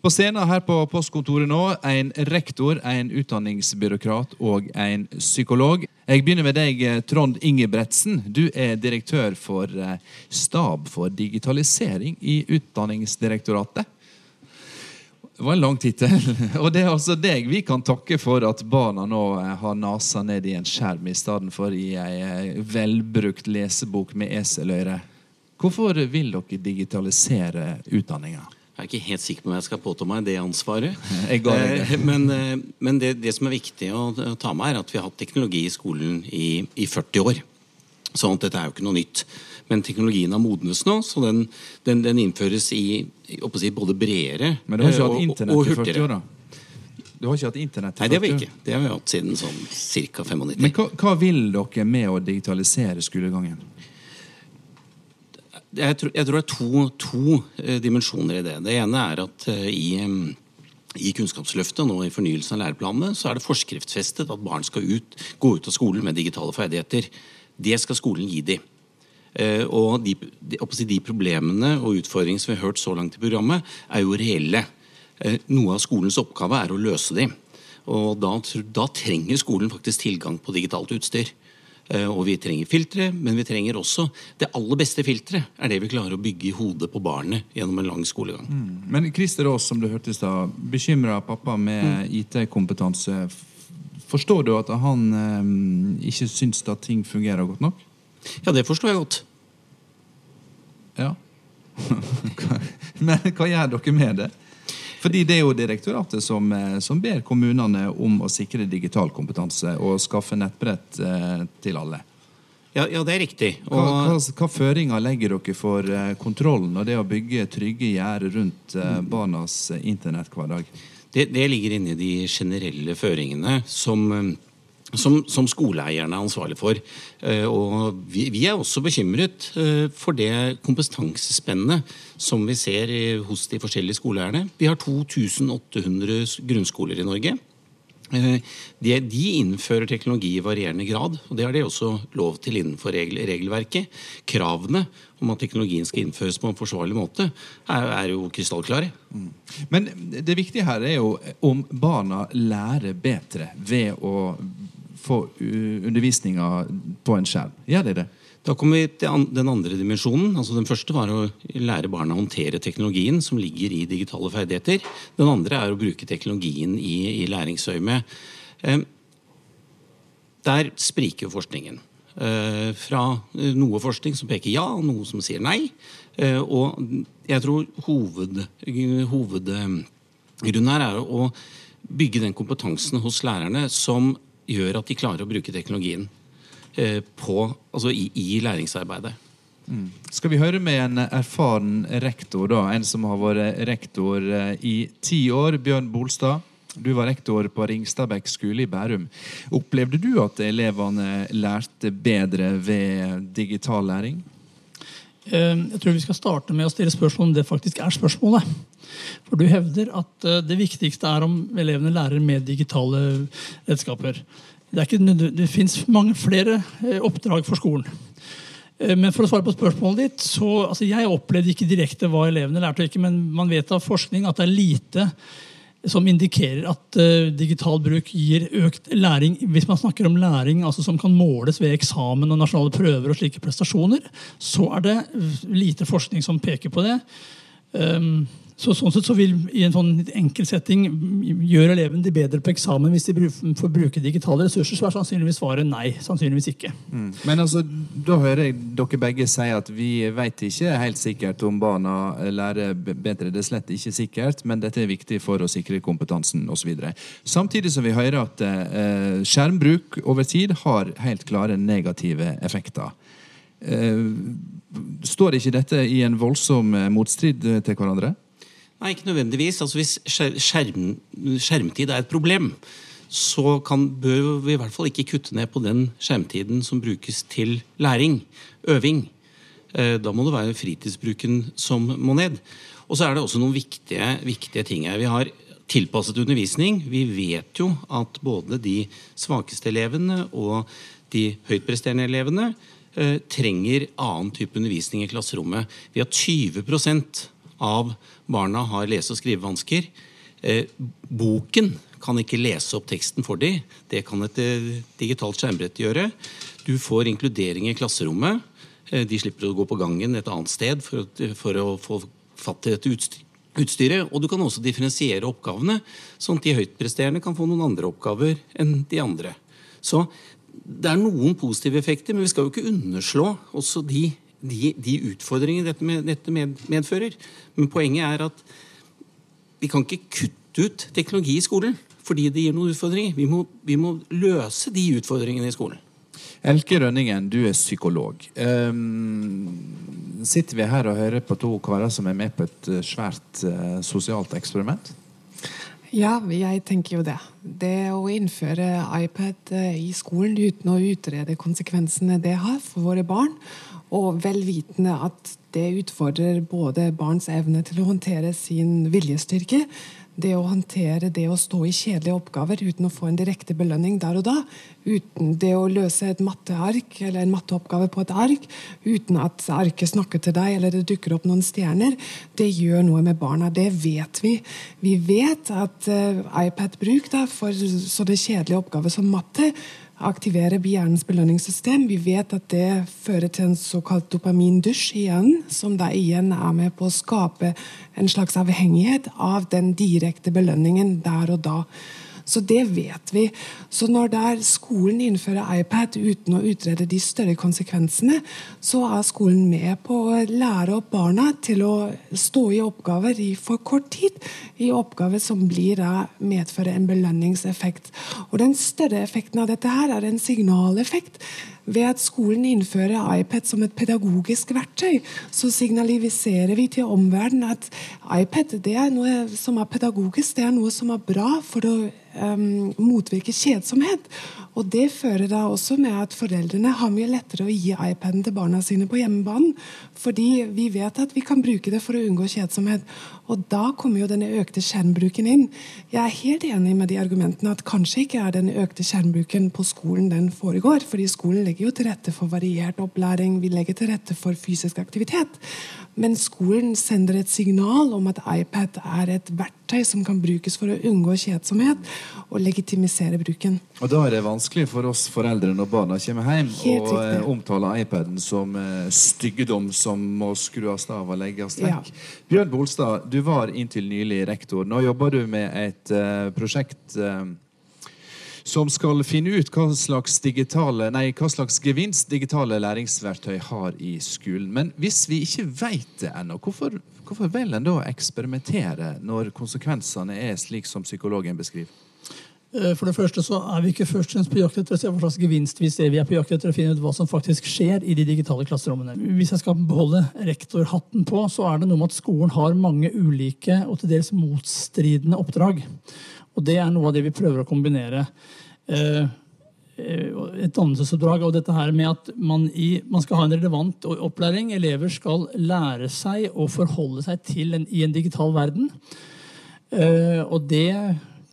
På scenen her på postkontoret nå, en rektor, en utdanningsbyråkrat og en psykolog. Jeg begynner med deg, eh, Trond Ingebretsen. Du er direktør for eh, Stab for digitalisering i Utdanningsdirektoratet. Det var en lang tittel. Og det er altså deg vi kan takke for at barna nå eh, har nasa ned i en skjerm i stedet for i ei velbrukt lesebok med eseløyre. Hvorfor vil dere digitalisere utdanninga? Jeg er ikke helt sikker på om jeg skal påta meg det ansvaret. Eh, Men, eh, men det, det som er viktig å, ta med, er at vi har hatt teknologi i skolen i, i 40 år. Sånn at dette er jo ikke noe nytt. Men teknologien har modnes nå, så den, den, den innføres i, si, både bredere Men du har ikke eh, hatt og- internett og i 40 hurtigere. år, da? Du har ikke hatt internett i Nei, det har vi ikke. Det har vi hatt siden sånn ca. 95. Men hva, hva vil dere med å digitalisere skolegangen? Jeg tror, jeg tror det er to, to eh, dimensjoner i det. Det ene er at eh, i, i Kunnskapsløftet nå i fornyelsen av læreplanene så er det forskriftsfestet at barn skal ut, gå ut av skolen med digitale ferdigheter. Det skal skolen gi dem. Eh, og de, de, de problemene og utfordringene som vi har hørt så langt i programmet, er jo reelle. Eh, noe av skolens oppgave er å løse dem. Og da, da trenger skolen faktisk tilgang på digitalt utstyr. Eh, Og vi trenger filtre, men vi trenger også det aller beste filteret. er det vi klarer å bygge i hodet på barnet gjennom en lang skolegang. Men Christer Aas, som du hørte i stad, bekymra pappa med IT-kompetanse. Forstår du at han eh, ikke syns at ting fungerer godt nok? Ja, det forstår jeg godt. Ja. Men hva gjør dere med det? Fordi det er jo direktoratet som, eh, som ber kommunene om å sikre digital kompetanse og skaffe nettbrett eh, til alle. Ja, ja, det er riktig. Hva, hva, hva føringer legger dere for eh, kontrollen og det å bygge trygge gjerder rundt barnas internetthverdag? Det, det ligger inne i de generelle føringene som, som, som skoleeierne er ansvarlig for. Eh, Og vi, vi er også bekymret eh, for det kompetansespennet som vi ser hos de forskjellige skoleeierne. Vi har 2800 grunnskoler i Norge. Eh, De, de innfører teknologi i varierende grad, og det har de også lov til innenfor regel, regelverket. Kravene om at teknologien skal innføres på en forsvarlig måte, er, er jo krystallklare. Men det viktige her er jo om barna lærer bedre ved å få uh, undervisninga på en skjerm. Gjør de det? Da kommer vi til den andre dimensjonen. Altså Den første var å lære barna å håndtere teknologien som ligger i digitale ferdigheter. Den andre er å bruke teknologien i, i læringsøyemed. Eh, der spriker forskningen. Eh, fra eh, noe forskning som peker ja, og noe som sier nei. Eh, og jeg tror hoved, hovedgrunnen her er å bygge den kompetansen hos lærerne som gjør at de klarer å bruke teknologien eh, på, altså i, i læringsarbeidet. Skal vi høre med en erfaren rektor, da? En som har vært rektor eh, i ti år. Bjørn Bolstad. Du var rektor på Ringstadbekk skole i Bærum. Opplevde du at elevene lærte bedre ved digital læring? Eh, Jeg tror vi skal starte med å stille spørsmål om det faktisk er spørsmålet. For du hevder at eh, det viktigste er om elevene lærer med digitale redskaper. Det, ikke, det fins mange flere eh, oppdrag for skolen. Eh, Men for å svare på spørsmålet ditt, så altså Jeg opplevde ikke direkte hva elevene lærte, og ikke, men man vet av forskning at det er lite som indikerer at eh, digital bruk gir økt læring. Hvis man snakker om læring altså som kan måles ved eksamen og nasjonale prøver, og slike prestasjoner, så er det lite forskning som peker på det. Um, så sånn sett så vil i en sånn enkel setting gjøre elevene de bedre på eksamen hvis de får bruke digitale ressurser, så er sannsynligvis svaret nei. Sannsynligvis ikke. Men altså, da hører jeg dere begge si at vi vet ikke helt sikkert om barna lærer bedre. Det er slett ikke sikkert, men dette er viktig for å sikre kompetansen osv. Samtidig som vi hører at eh, skjermbruk over tid har helt klare negative effekter. Eh, står ikke dette i en voldsom eh, motstrid eh, til hverandre? Nei, ikke nødvendigvis. Altså, hvis skjerm, skjermtid er et problem, så kan, bør vi i hvert fall ikke kutte ned på den skjermtiden som brukes til læring, øving. Eh, Da må det være fritidsbruken som må ned. Og så er det også noen viktige, viktige ting her. Vi har tilpasset undervisning. Vi vet jo at både de svakeste elevene og de høytpresterende elevene eh, trenger annen type undervisning i klasserommet. Vi har 20 av barna har lese- og skrivevansker. Eh, boken kan ikke lese opp teksten for dem. Det kan et eh, digitalt skjermbrett gjøre. Du får inkludering i klasserommet. Eh, de slipper å gå på gangen et annet sted for, for å få fatt i dette utstyr- utstyret. Og du kan også differensiere oppgavene, sånn at de høytpresterende kan få noen andre oppgaver enn de andre. Så det er noen positive effekter, men vi skal jo ikke underslå også de, de, de utfordringene dette, med, dette med, medfører. Men poenget er at vi kan ikke kutte ut teknologi i skolen fordi det gir noen utfordringer. Vi må, vi må løse de utfordringene i skolen. Elke Rønningen, du er psykolog. Um, sitter vi her og hører på to karer som er med på et eh, svært uh, sosialt eksperiment? Ja, jeg tenker jo det. Det å innføre iPad eh, i skolen uten å utrede konsekvensene det har for våre barn, og vel vitende at det utfordrer både barns evne til å håndtere sin viljestyrke, det å håndtere det å stå i kjedelige oppgaver uten å få en direkte belønning der og da, uten det å løse et matteark eller en matteoppgave på et ark uten at arket snakker til deg eller det dukker opp noen stjerner, det gjør noe med barna. Det vet vi. Vi vet at uh, iPad-bruk for sånne kjedelige oppgaver som matte aktiverer hjernens belønningssystem. Vi vet at det fører til en såkalt dopamindusj i hjernen, som da igjen er med på å skape en slags avhengighet av den direkte belønningen der og da. Så det vet vi. Så når der skolen innfører iPad uten å utrede de større konsekvensene, så er skolen med på å lære opp barna til å stå i oppgaver i for kort tid. I oppgaver som blir medfører en belønningseffekt. Og den større effekten av dette her er en signaleffekt. Ved at skolen innfører iPad som et pedagogisk verktøy, så signaliserer vi til omverdenen at iPad det er noe som er pedagogisk, det er noe som er bra for å um, motvirke kjedsomhet. Og Det fører da også med at foreldrene har mye lettere å gi iPaden til barna sine på hjemmebanen. Fordi vi vet at vi kan bruke det for å unngå kjedsomhet. Og da kommer jo denne økte skjermbruken inn. Jeg er helt enig med de argumentene at kanskje ikke er den økte skjermbruken på skolen den foregår. fordi skolen legger jo til rette for variert opplæring, vi legger til rette for fysisk aktivitet. Men skolen sender et signal om at iPad er et verktøy som kan brukes for å unngå kjedsomhet og legitimisere bruken. Og Da er det vanskelig for oss foreldre når barna kommer hjem Helt og riktig. eh, omtaler iPaden som eh, styggedom som må skrues av og legges vekk. Bjørn Bolstad, du var inntil nylig rektor. Nå jobber du med et eh, prosjekt som skal finne ut hva slags, digitale, nei, hva slags gevinst digitale læringsverktøy har i skolen. Men hvis vi ikke vet det ennå, hvorfor, hvorfor vil en da eksperimentere når konsekvensene er slik som psykologen beskriver? Eh, For det første så er vi ikke først på jakt etter å se hva slags gevinst vi ser. Vi er på jakt etter å finne ut hva som faktisk skjer i de digitale klasserommene. Hvis jeg skal beholde rektorhatten på, så er det noe med at skolen har mange ulike og til dels motstridende oppdrag. Og det er noe av det vi prøver å kombinere. Eh, eh, et dannelsesoppdrag og dette her med at man, i, man skal ha en relevant opplæring. Elever skal lære seg å forholde seg til en, i en digital verden. Eh, og det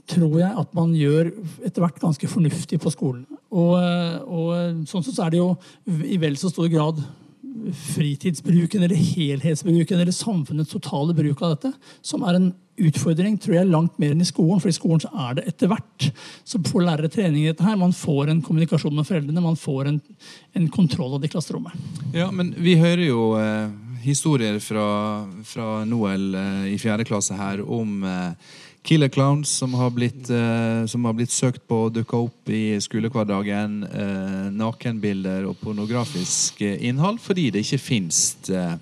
tror jeg at man gjør etter hvert ganske fornuftig på skolen. Og, og sånn sett så er det jo i vel så stor grad fritidsbruken eller helhetsbruken eller samfunnets totale bruk av dette som er en utfordring tror jeg langt mer enn i skolen. For i skolen så er det etter hvert. Så får lærere trening i dette her. Man får en kommunikasjon med foreldrene. Man får en, en kontroll av det klasserommet. Ja, men vi hører jo eh, historier fra, fra Noel eh, i fjerde klasse her om eh, killer clowns som har blitt, eh, som har blitt søkt på og dukka opp i skolehverdagen. Eh, nakenbilder og pornografisk eh, innhold fordi det ikke fins eh,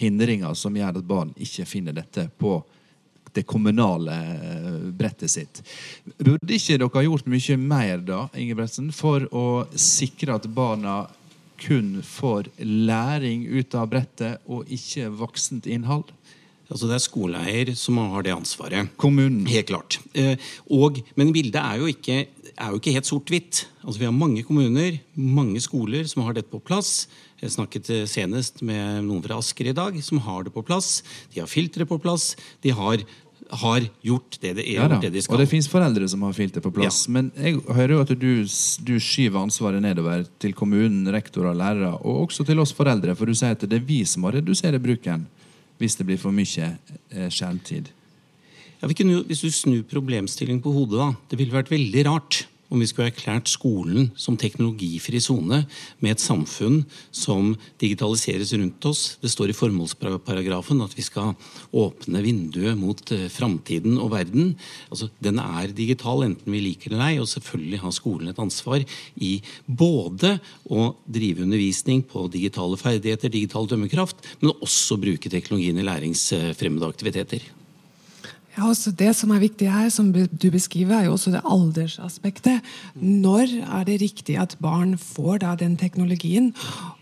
hindringer som gjør at barn ikke finner dette på det kommunale eh, brettet sitt. Burde ikke dere gjort mye mer da, Ingebretsen, for å sikre at barna kun får læring ut av brettet og ikke voksent innhold? Altså Det er skoleeier som har det ansvaret. Kommunen. Helt klart. Eh, og, men bildet er jo ikke, er jo ikke helt sort-hvitt. Altså Vi har mange kommuner, mange skoler som har dette på plass. Jeg snakket eh, senest med noen fra Asker i dag som har det på plass. De har filtre på plass. De har, har gjort det, det, Ja gjort det de skal. Og det fins foreldre som har filter på plass. Men jeg hører jo at du, du skyver ansvaret nedover til kommunen, rektorer, lærere, og også til oss foreldre. For du sier at det er vi som må redusere bruken hvis det blir for mye eh, skjermtid. Ja, kunne hvis du snur problemstillingen på hodet, da. Det ville vært veldig rart om vi skulle erklært skolen som teknologifri sone med et samfunn som digitaliseres rundt oss. Det står i formålsparagrafen at vi skal åpne vinduet mot eh, framtiden og verden. Altså, den er digital, enten vi liker det eller ei, og selvfølgelig har skolen et ansvar i både å drive undervisning på digitale ferdigheter, digital dømmekraft, men også bruke teknologien i læringsfremmede aktiviteter. Ja, Det som er viktig her, som du beskriver, er jo også det aldersaspektet. Når er det riktig at barn får da den teknologien?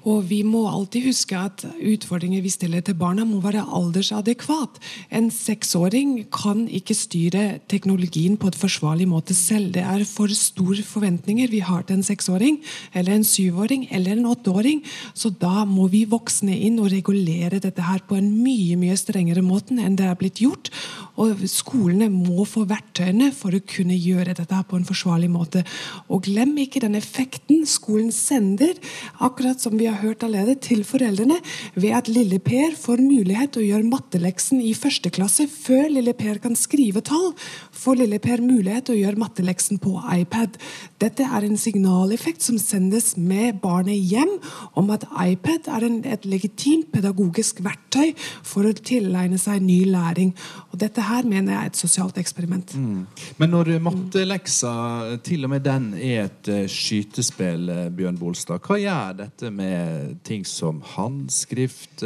Og vi må alltid huske at utfordringer vi stiller til barna, må være aldersadekvat. En seksåring kan ikke styre teknologien på et forsvarlig måte selv. Det er for store forventninger vi har til en seksåring, eller en syvåring eller en åtteåring. Så da må vi voksne inn og regulere dette her på en mye mye strengere måte enn det er blitt gjort. Og skolene må få verktøyene for å kunne gjøre dette på en forsvarlig måte. Og glem ikke den effekten skolen sender, akkurat som vi har hørt allerede, til foreldrene, ved at lille Per får mulighet til å gjøre matteleksen i første klasse før lille Per kan skrive tall. Får lille Per mulighet til å gjøre matteleksen på iPad. Dette er en signaleffekt som sendes med barnet hjem om at iPad er en, et legitimt pedagogisk verktøy for å tilegne seg ny læring. Og dette her mener jeg er et sosialt eksperiment. Mm. Men når matteleksa, til og med den, er et uh, skytespill, uh, Bjørn Bolstad, hva gjør dette med ting som håndskrift,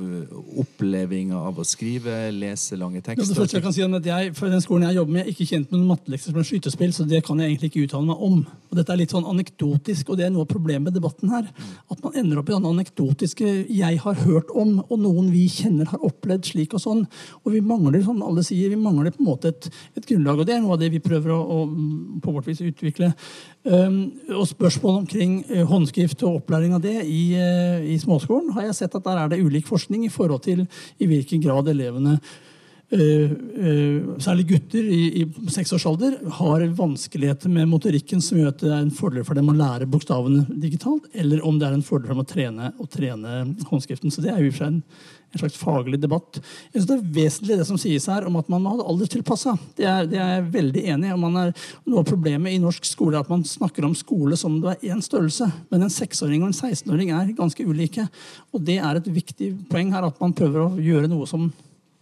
uh, av å skrive, lese lange Ja, tekster? første jeg kan si er at jeg, for den skolen jeg jobber med, er ikke kjent med mattelekser som en skytespill, så det kan jeg egentlig ikke uttale meg om. Og Dette er litt sånn anekdotisk, og det er noe av problemet med debatten her. At man ender opp i den anekdotiske 'jeg har hørt om', og noen vi kjenner har opplevd slik og sånn. Og vi mangler som alle sier, vi mangler på en måte et, et grunnlag, og det er noe av det vi prøver å, å på vårt vis utvikle. Um, og spørsmål omkring eh, håndskrift og opplæring av det i, eh, i småskolen har jeg sett at der er det ulik forskning i forhold til i hvilken grad elevene særlig gutter i, i seksårsalder har vanskeligheter med motorikken som gjør at det er en fordel for dem å lære bokstavene digitalt, eller om det er en fordel for dem å trene, å trene håndskriften. Så det er jo i og for seg en, en slags faglig debatt. Jeg synes Det er vesentlig det som sies her om at man må ha det alderstilpassa. Det, er- det er jeg veldig enig i. er- Noe av problemet i norsk skole er at man snakker om skole som om det er én størrelse. Men en seksåring og en 16-åring er ganske ulike. Og det er et viktig poeng her at man prøver å gjøre noe som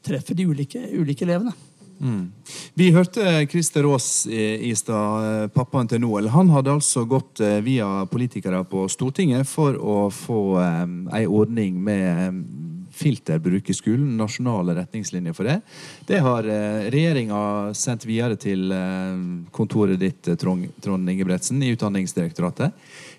treffer de ulike, ulike elevene. Mm. Vi hørte Christer Aas i, i stad, eh, pappaen til Noel. Han hadde altså gått eh, via politikere på Stortinget for å få ei ordning med filterbruk i skolen. Nasjonale retningslinjer for det. Det har uh, regjeringa sendt videre til eh, kontoret ditt, eh, Trond Ingebretsen, i Utdanningsdirektoratet.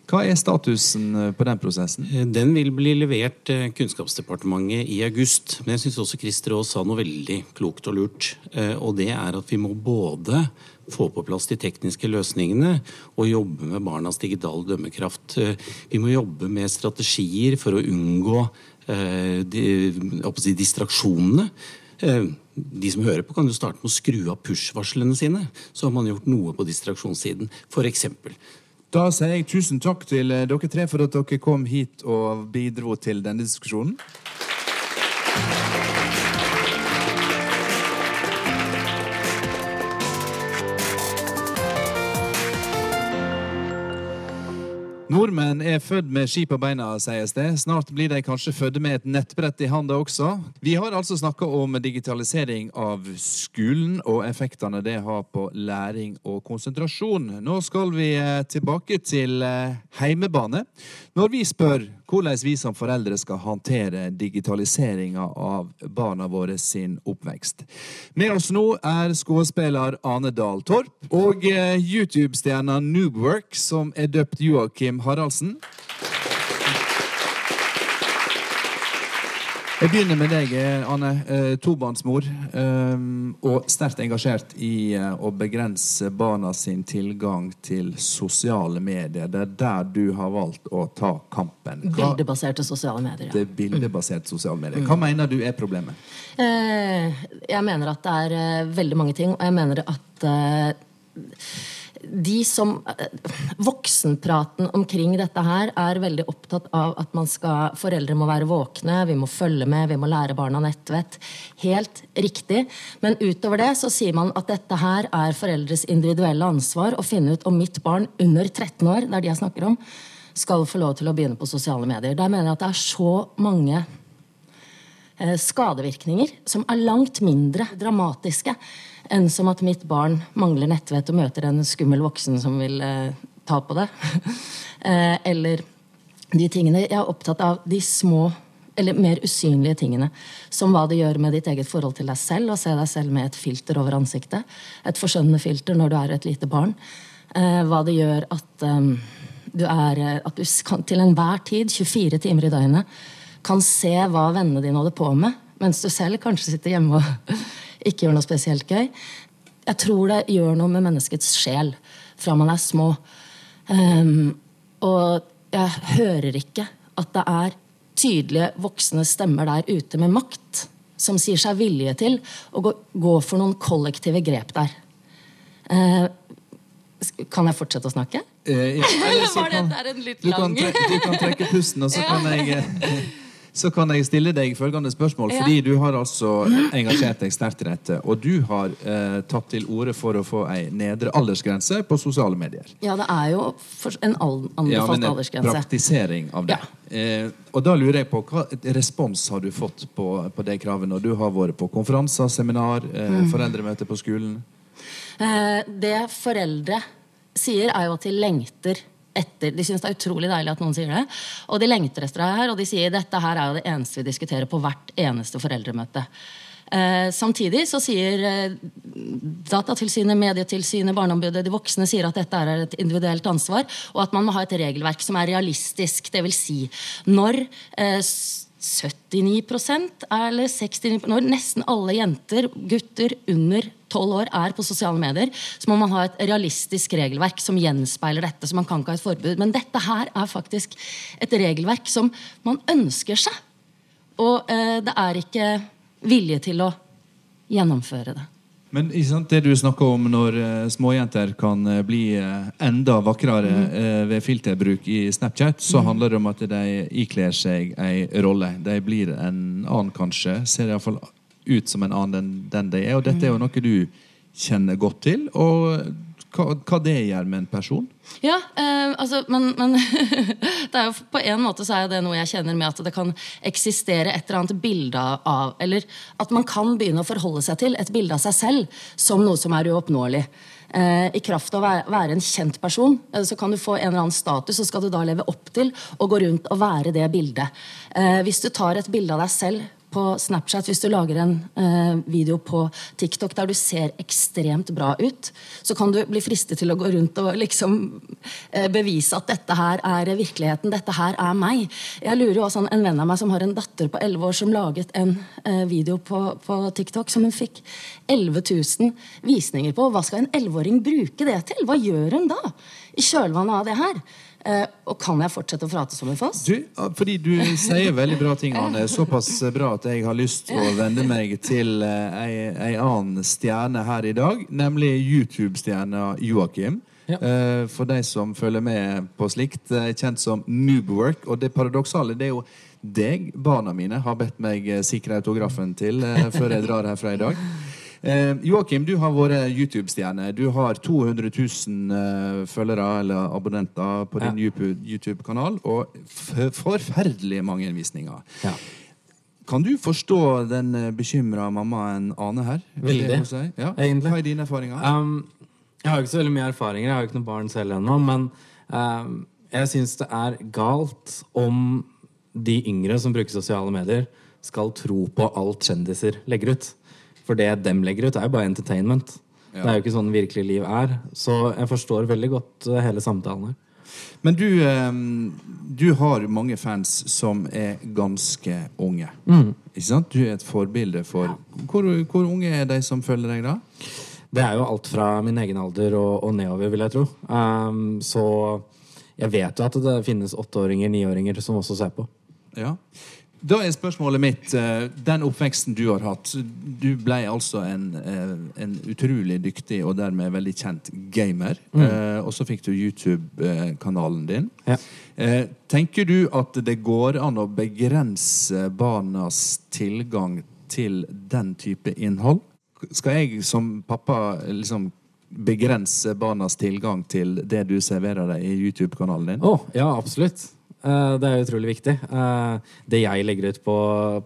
Hva er statusen eh, på den prosessen? Den vil bli levert til Kunnskapsdepartementet i august. Men jeg syns også Christer Aas sa noe veldig klokt og lurt. eh, Og det er at vi må både få på plass de tekniske løsningene og jobbe med barnas digitale dømmekraft. Eh, Vi må jobbe med strategier for å unngå eh, de, distraksjonene. Eh, De som hører på, kan jo starte med å skru av push-varslene sine. Så har man gjort noe på distraksjonssiden, f.eks. Da sier jeg tusen takk til eh, dere tre for at dere kom hit og bidro til denne diskusjonen. Nordmenn er født med ski på beina, sies det. Snart blir de kanskje fødde med et nettbrett i handa også. Vi har altså snakka om digitalisering av skolen og effektene det har på læring og konsentrasjon. Nå skal vi eh, tilbake til eh, heimebane. Når vi spør hvordan vi som foreldre skal håndtere digitaliseringa av barna våre sin oppvekst. Med oss nå er skuespiller Ane Dahl Torp og eh, YouTube-stjerna Noobwork, som er døpt Joakim Haraldsen. Jeg begynner med deg, Anne. Eh, Tobarnsmor. eh, Og sterkt engasjert i eh, å begrense barna sin tilgang til sosiale medier. Det er der du har valgt å ta kampen. Hva, Bildebaserte sosiale medier. det bildebaserte sosiale medier. Hva mener du er problemet? Jeg mener at det er veldig mange ting, og jeg mener at de som eh, Voksenpraten omkring dette her er veldig opptatt av at man skal, foreldre må være våkne, vi må følge med, vi må lære barna nettvett. Helt riktig. Men utover det så sier man at dette her er foreldres individuelle ansvar å finne ut om mitt barn under 13 år, det er de jeg snakker om, skal få lov til å begynne på sosiale medier. Der mener jeg at det er så mange skadevirkninger som er langt mindre dramatiske enn som at mitt barn mangler nettvett og møter en skummel voksen som vil eh, ta på det. eh, eller de tingene Jeg er opptatt av de små eller mer usynlige tingene. Som hva det gjør med ditt eget forhold til deg selv, å se deg selv med et filter over ansiktet. Et forskjønnende filter når du er et lite barn. Eh, hva det gjør at um, du er eh, At du kan, til enhver tid, 24 timer i døgnet, kan se hva vennene dine holder på med, mens du selv kanskje sitter hjemme og ikke gjør noe spesielt gøy. Jeg tror det gjør noe med menneskets sjel fra man er små. Um, og jeg hører ikke at det er tydelige voksne stemmer der ute med makt som sier seg villige til å gå, gå for noen kollektive grep der. Uh, kan jeg fortsette å snakke? Eh, ja. Eller Var dette en litt lang du kan trekke pusten, og så kan jeg eh, så kan jeg stille deg følgende spørsmål. Ja. Fordi du har altså engasjert deg sterkt i dette. Og du har eh, tatt til orde for å få ei nedre aldersgrense på sosiale medier. Ja, det er jo en anbefalt Ja, men en aldersgrense. praktisering av det. Eh, og da lurer jeg på hva respons har du fått på, på det kravet når du har vært på konferanser, seminar, eh, Mm. foreldremøter på skolen? Eh, det foreldre sier, er jo at de lengter etter De syns det er utrolig deilig at noen sier det. Og de lengter etter det her, og de sier dette her er jo det eneste vi diskuterer på hvert eneste foreldremøte. Eh, samtidig så sier eh, Datatilsynet, Medietilsynet, Barneombudet, de voksne sier at dette er et individuelt ansvar, og at man må ha et regelverk som er realistisk. Det vil si, når eh, 79% eller 69 Når nesten alle jenter, gutter under 12 år er på sosiale medier, så må man ha et realistisk regelverk som gjenspeiler dette. så man kan ikke ha et forbud. Men dette her er faktisk et regelverk som man ønsker seg. Og eh, det er ikke vilje til å gjennomføre det. Men sant, det du snakker om når uh, småjenter kan uh, bli uh, enda vakrere Mm. ved filterbruk i Snapchat, så handler det om at de ikler seg ei rolle. De blir en annen, kanskje. Ser iallfall ut som en annen enn den de er. Og dette er jo Mm. noe du kjenner godt til. Og hva, hva det gjør med en person. Ja, eh, altså, men, men jo, på en måte så er det noe jeg kjenner med at det kan eksistere et eller annet bilde av Eller at man kan begynne å forholde seg til et bilde av seg selv som noe som er uoppnåelig. Eh, I kraft av å være en kjent person eh, så kan du få en eller annen status, og skal du da leve opp til å gå rundt og være det bildet. Eh, hvis du tar et bilde av deg selv på Snapchat, hvis du lager en eh, video på TikTok der du ser ekstremt bra ut, så kan du bli fristet til å gå rundt og liksom eh, bevise at dette her er virkeligheten, dette her er meg. Jeg lurer jo også en venn av meg som har en datter på 11 år som laget en eh, video på, på TikTok som hun fikk 11 000 visninger på. Hva skal en 11-åring bruke det til? Hva gjør hun da? I kjølvannet av det her. Eh, og kan jeg fortsette å prate som en foss? Du, fordi du sier veldig bra ting, Anne. Såpass bra at jeg har lyst til å vende meg til eh, ei, ei annen stjerne her i dag, nemlig YouTube-stjerna Joakim. Ja. for de som følger med på slikt, eh, kjent som Noobwork. Og det paradoksale det er jo deg barna mine har bedt meg eh, sikre autografen til eh, før jeg drar herfra i dag. Eh, Joakim, du har vært YouTube-stjerne. Du har 200 000 eh, følgere eller abonnenter på din YouTube- YouTube-kanal, og forferdelig mange visninger. Kan du forstå den uh, bekymra mammaen Ane her? Er Veldig. Si? Ja. Egentlig. Hva er dine erfaringer? Um, jeg har ikke så veldig mye erfaringer, jeg har jo ikke noen barn selv ennå, men um, jeg syns det er galt om de yngre som bruker sosiale medier, skal tro på alt kjendiser legger ut. For det dem legger ut, er jo bare entertainment. Ja. Det er jo ikke sånn virkelig liv er. Så jeg forstår veldig godt uh, hele samtalen her. Men du, eh, du har mange fans som er ganske unge. Mm. Ikke sant? Du er et forbilde for hvor, hvor unge er de som følger deg, da? Det er jo alt fra min egen alder og, og nedover, vil jeg tro. Um, så jeg vet jo at det finnes åtteåringer, niåringer som også ser på. Ja. Da er spørsmålet mitt eh, Den oppveksten du har hatt Du ble altså en, eh, en utrolig dyktig og dermed veldig kjent gamer. Mm. Eh, Og så fikk du YouTube-kanalen din. Ja. Tenker du at det går an å begrense barnas tilgang til den type innhold? Skal jeg som pappa liksom begrense barnas tilgang til det du serverer deg i YouTube-kanalen din? Oh, ja, absolutt. Eh, det er utrolig viktig. Eh, det jeg legger ut på,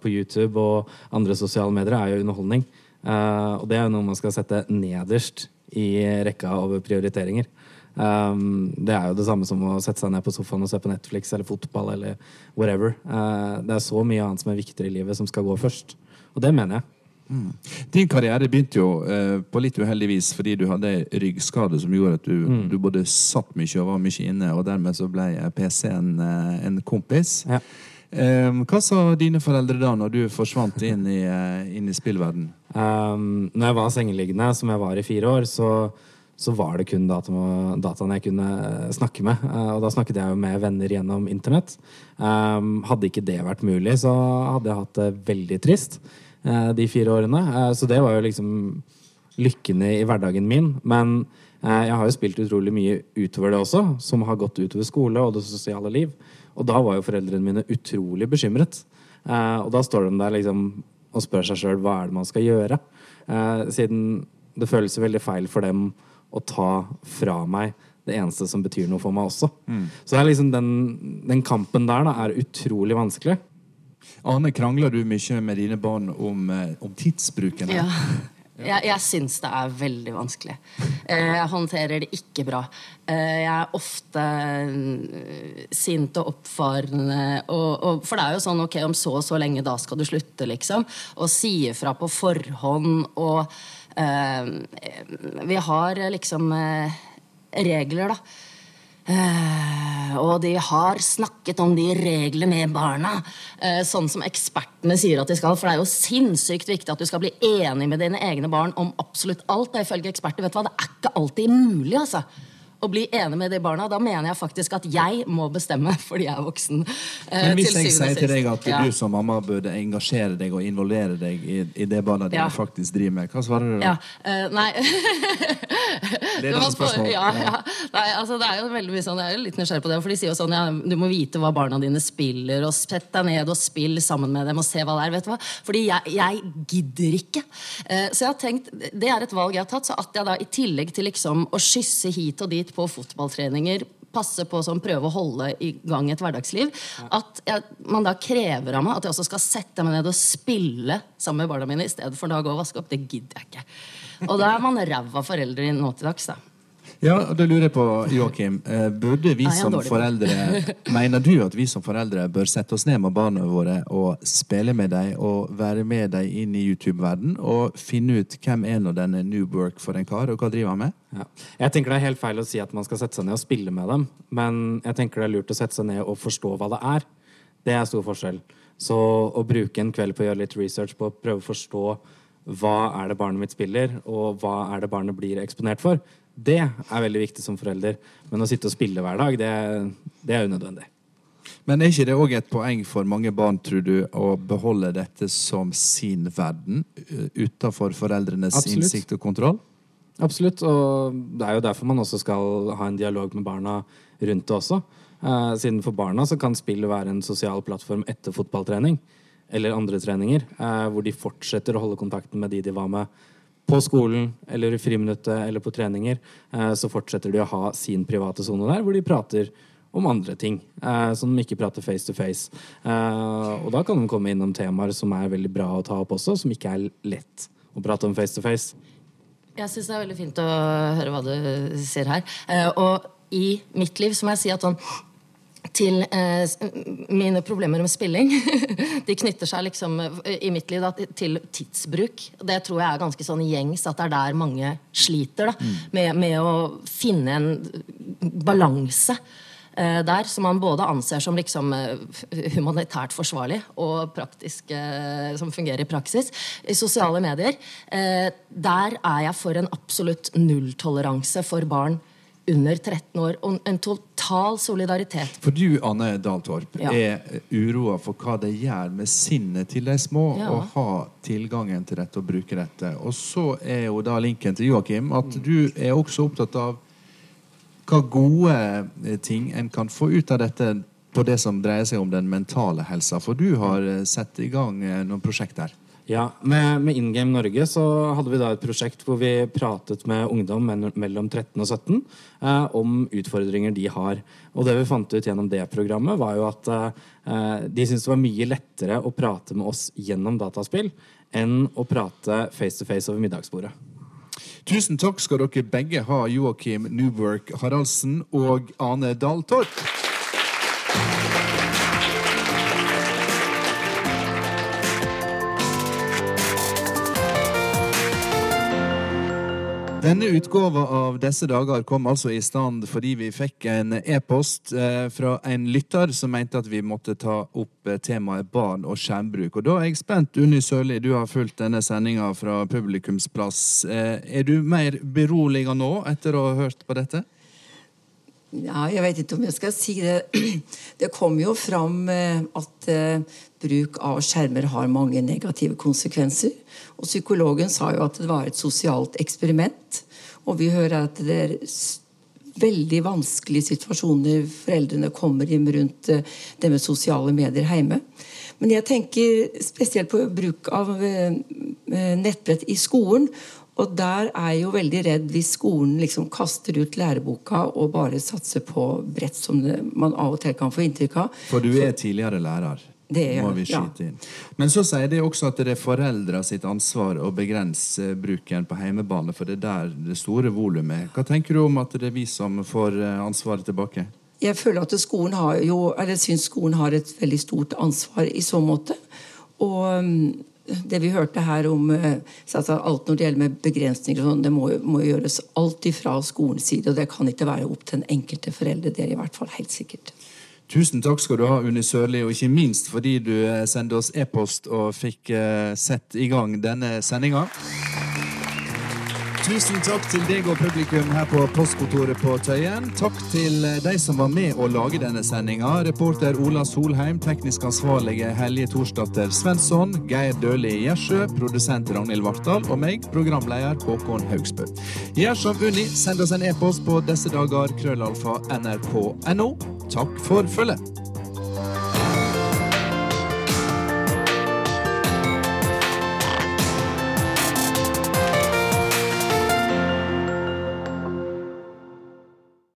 på YouTube og andre sosiale medier, er jo underholdning. Eh, og det er jo noe man skal sette nederst i rekka over prioriteringer. Det er jo det samme som å sette seg ned på sofaen og se på Netflix eller fotball eller whatever. Det er så mye annet som er viktigere i livet, som skal gå først. Og det mener jeg. Mm. Din karriere begynte jo eh, på litt uheldig vis fordi du hadde ryggskade som gjorde at du, Mm. du både satt mye og var mye inne, og dermed så ble PC en, eh, en kompis. Eh, hva sa dine foreldre da når du forsvant inn i, eh, inn i spillverden? Um, når jeg var sengeliggende, som jeg var i fire år, så, så var det kun data, dataen jeg kunne snakke med. Og da snakket jeg jo med venner gjennom internett. Um, hadde ikke det vært mulig, så hadde jeg hatt det veldig trist de fire årene. Uh, så det var jo liksom lykkene i, hverdagen min. Men uh, jeg har jo spilt utrolig mye utover det også, som har gått utover skole og det sosiale liv. Og da var jo foreldrene mine utrolig bekymret. Og da står de der liksom og spør seg sjøl hva er det man skal gjøre. Siden det føles veldig feil for dem å ta fra meg det eneste som betyr noe for meg også. Mm. Så det liksom den, den kampen der da, er utrolig vanskelig. Arne, krangler du mye med dine barn om, eh, om tidsbruken? Ja. Jeg, jeg syns det er veldig vanskelig. Eh, Jeg håndterer det ikke bra. Eh, Jeg er ofte sint og oppfarende. Og, og, for det er jo sånn ok, om så og så lenge, da skal du slutte, liksom. Og si ifra på forhånd. Og uh, vi har liksom uh, regler, da. Eh, og de har snakket om de reglene med barna, eh, sånn som ekspertene sier at de skal. For det er jo sinnssykt viktig at du skal bli enig med dine egne barn om absolutt alt. Og ifølge eksperter, vet du hva, det er ikke alltid mulig, altså. Å bli enig med de barna. Da mener jeg faktisk at jeg må bestemme fordi jeg er voksen. eh, Men hvis jeg sier til deg at Ja. du som mamma burde engasjere deg og involvere deg i, i det barna dine Ja. faktisk driver med, hva svarer du da? Ja, Uh, nei Ledende. Ja, ja. Nei, altså, det er jo veldig mye sånn, Jeg er jo litt nysgjerrig på det. For de sier jo sånn ja, du må vite hva barna dine spiller, og sett deg ned og spill sammen med dem og se hva det er. vet du hva? Fordi jeg, jeg gidder ikke. Uh, så jeg har tenkt, Det er et valg jeg har tatt. Så at jeg da i tillegg til liksom å skysse hit og dit på fotballtreninger passe på sånn, prøve å holde i gang et hverdagsliv. At jeg, man da krever av meg at jeg også skal sette meg ned og spille sammen med barna mine i stedet for da å gå og vaske opp. Det gidder jeg ikke. Og da er man ræva foreldre nå til dags, da. Ja, da lurer jeg på, Joakim, eh, burde vi Nei, som foreldre Mener du at vi som foreldre bør sette oss ned med barna våre og spille med dem og være med dem inn i YouTube-verden og finne ut hvem er nå denne work for en kar, og hva driver han med? Ja. Jeg tenker Det er helt feil å si at man skal sette seg ned og spille med dem. Men jeg tenker det er lurt å sette seg ned og forstå hva det er. Det er stor forskjell. Så å bruke en kveld på å gjøre litt research på å prøve å forstå hva er det barnet mitt spiller, og hva er det barnet blir eksponert for, det er veldig viktig som forelder. Men å sitte og spille hver dag, det, det er unødvendig. Men er ikke det òg et poeng for mange barn, tror du, å beholde dette som sin verden utenfor utafor foreldrenes Absolutt. innsikt og kontroll? Absolutt, og det er jo derfor man også skal ha en dialog med barna rundt det også. Eh, siden for barna så kan spill være en sosial plattform etter fotballtrening eller andre treninger, eh, hvor de fortsetter å holde kontakten med de de var med på skolen eller i friminuttet eller på treninger. Eh, så fortsetter de å ha sin private sone der, hvor de prater om andre ting, eh, som de ikke prater face to face. Eh, og da kan de komme innom temaer som er veldig bra å ta opp også, som ikke er lett å prate om face to face. Jeg syns det er veldig fint å høre hva du sier her. Og i mitt liv så må jeg si at sånn til eh, mine problemer med spilling De knytter seg liksom eh, i mitt liv da, til tidsbruk. Det tror jeg er ganske sånn gjengs at det er der mange sliter. da med, med å finne en balanse eh, der som man både anser som liksom eh, humanitært forsvarlig og praktisk eh, som fungerer i praksis. I sosiale medier eh, der er jeg for en absolutt nulltoleranse for barn under 13 år. Og en total solidaritet. For du, Anne Daltorp, Ja. er uroa for hva det gjør med sinnet til de små Ja. å ha tilgangen til dette og bruke dette. Og så er jo da linken til Joakim at du er også opptatt av hva gode eh, ting en kan få ut av dette på det som dreier seg om den mentale helsa. For du har eh, satt i gang eh, noen prosjekt der. Ja, Med, med In Game Norge så hadde vi da et prosjekt hvor vi pratet med ungdom mellom 13 og 17 eh, om utfordringer de har. Og det vi fant ut gjennom det programmet, var jo at eh, de syntes det var mye lettere å prate med oss gjennom dataspill enn å prate face to face over middagsbordet. Tusen takk skal dere begge ha, Joakim Newwork Haraldsen og Ane Dahl Denne utgåva av Disse dager kom altså i stand fordi vi fikk en e-post eh, fra en lytter som mente at vi måtte ta opp eh, temaet barn og skjermbruk. Og da er jeg spent, Unni Sørli, du har fulgt denne sendinga fra publikumsplass. Eh, er du mer beroliga nå etter å ha hørt på dette? Ja, jeg vet ikke om jeg skal si det. Det kom jo fram eh, at eh, bruk av skjermer har mange negative konsekvenser. Og psykologen sa jo at det var et sosialt eksperiment. Og vi hører at det er veldig vanskelige situasjoner foreldrene kommer inn rundt eh, det med sosiale medier hjemme. Men jeg tenker spesielt på bruk av nettbrett i skolen. Og der er jeg jo veldig redd hvis skolen liksom kaster ut læreboka og bare satser på brett, som man av og til kan få inntrykk av. For du er tidligere lærer. Det er må vi ja. inn. Men så sier de også at det er foreldra sitt ansvar å begrense bruken på heimebane, for det er der det store volumet er. Hva tenker du om at det er vi som får eh, ansvaret tilbake? Jeg føler at skolen har jo, eller syns skolen har et veldig stort ansvar i så måte. Og um, det vi hørte her om eh, alt når det gjelder med begrensninger, sånn, det må, må gjøres alt ifra skolens side. Og det kan ikke være opp til den enkelte forelder. Det er i hvert fall helt sikkert. Tusen takk skal du ha, Unni Sørli, og ikke minst fordi du eh, sendte oss e-post og fikk eh, sett i gang denne sendinga. Tusen takk til deg og publikum her på postkontoret på Tøyen. Takk til eh, de som var med å lage denne sendinga. Reporter Ola Solheim, teknisk ansvarlige Helje Torsdatter Svensson, Geir Døli Gjersjø, produsent Ragnhild Vartdal og meg, programleder Håkon Haugsbø. Gjør som Unni, send oss en e-post på disse dager krøllalfa nrk.no. Takk for følget.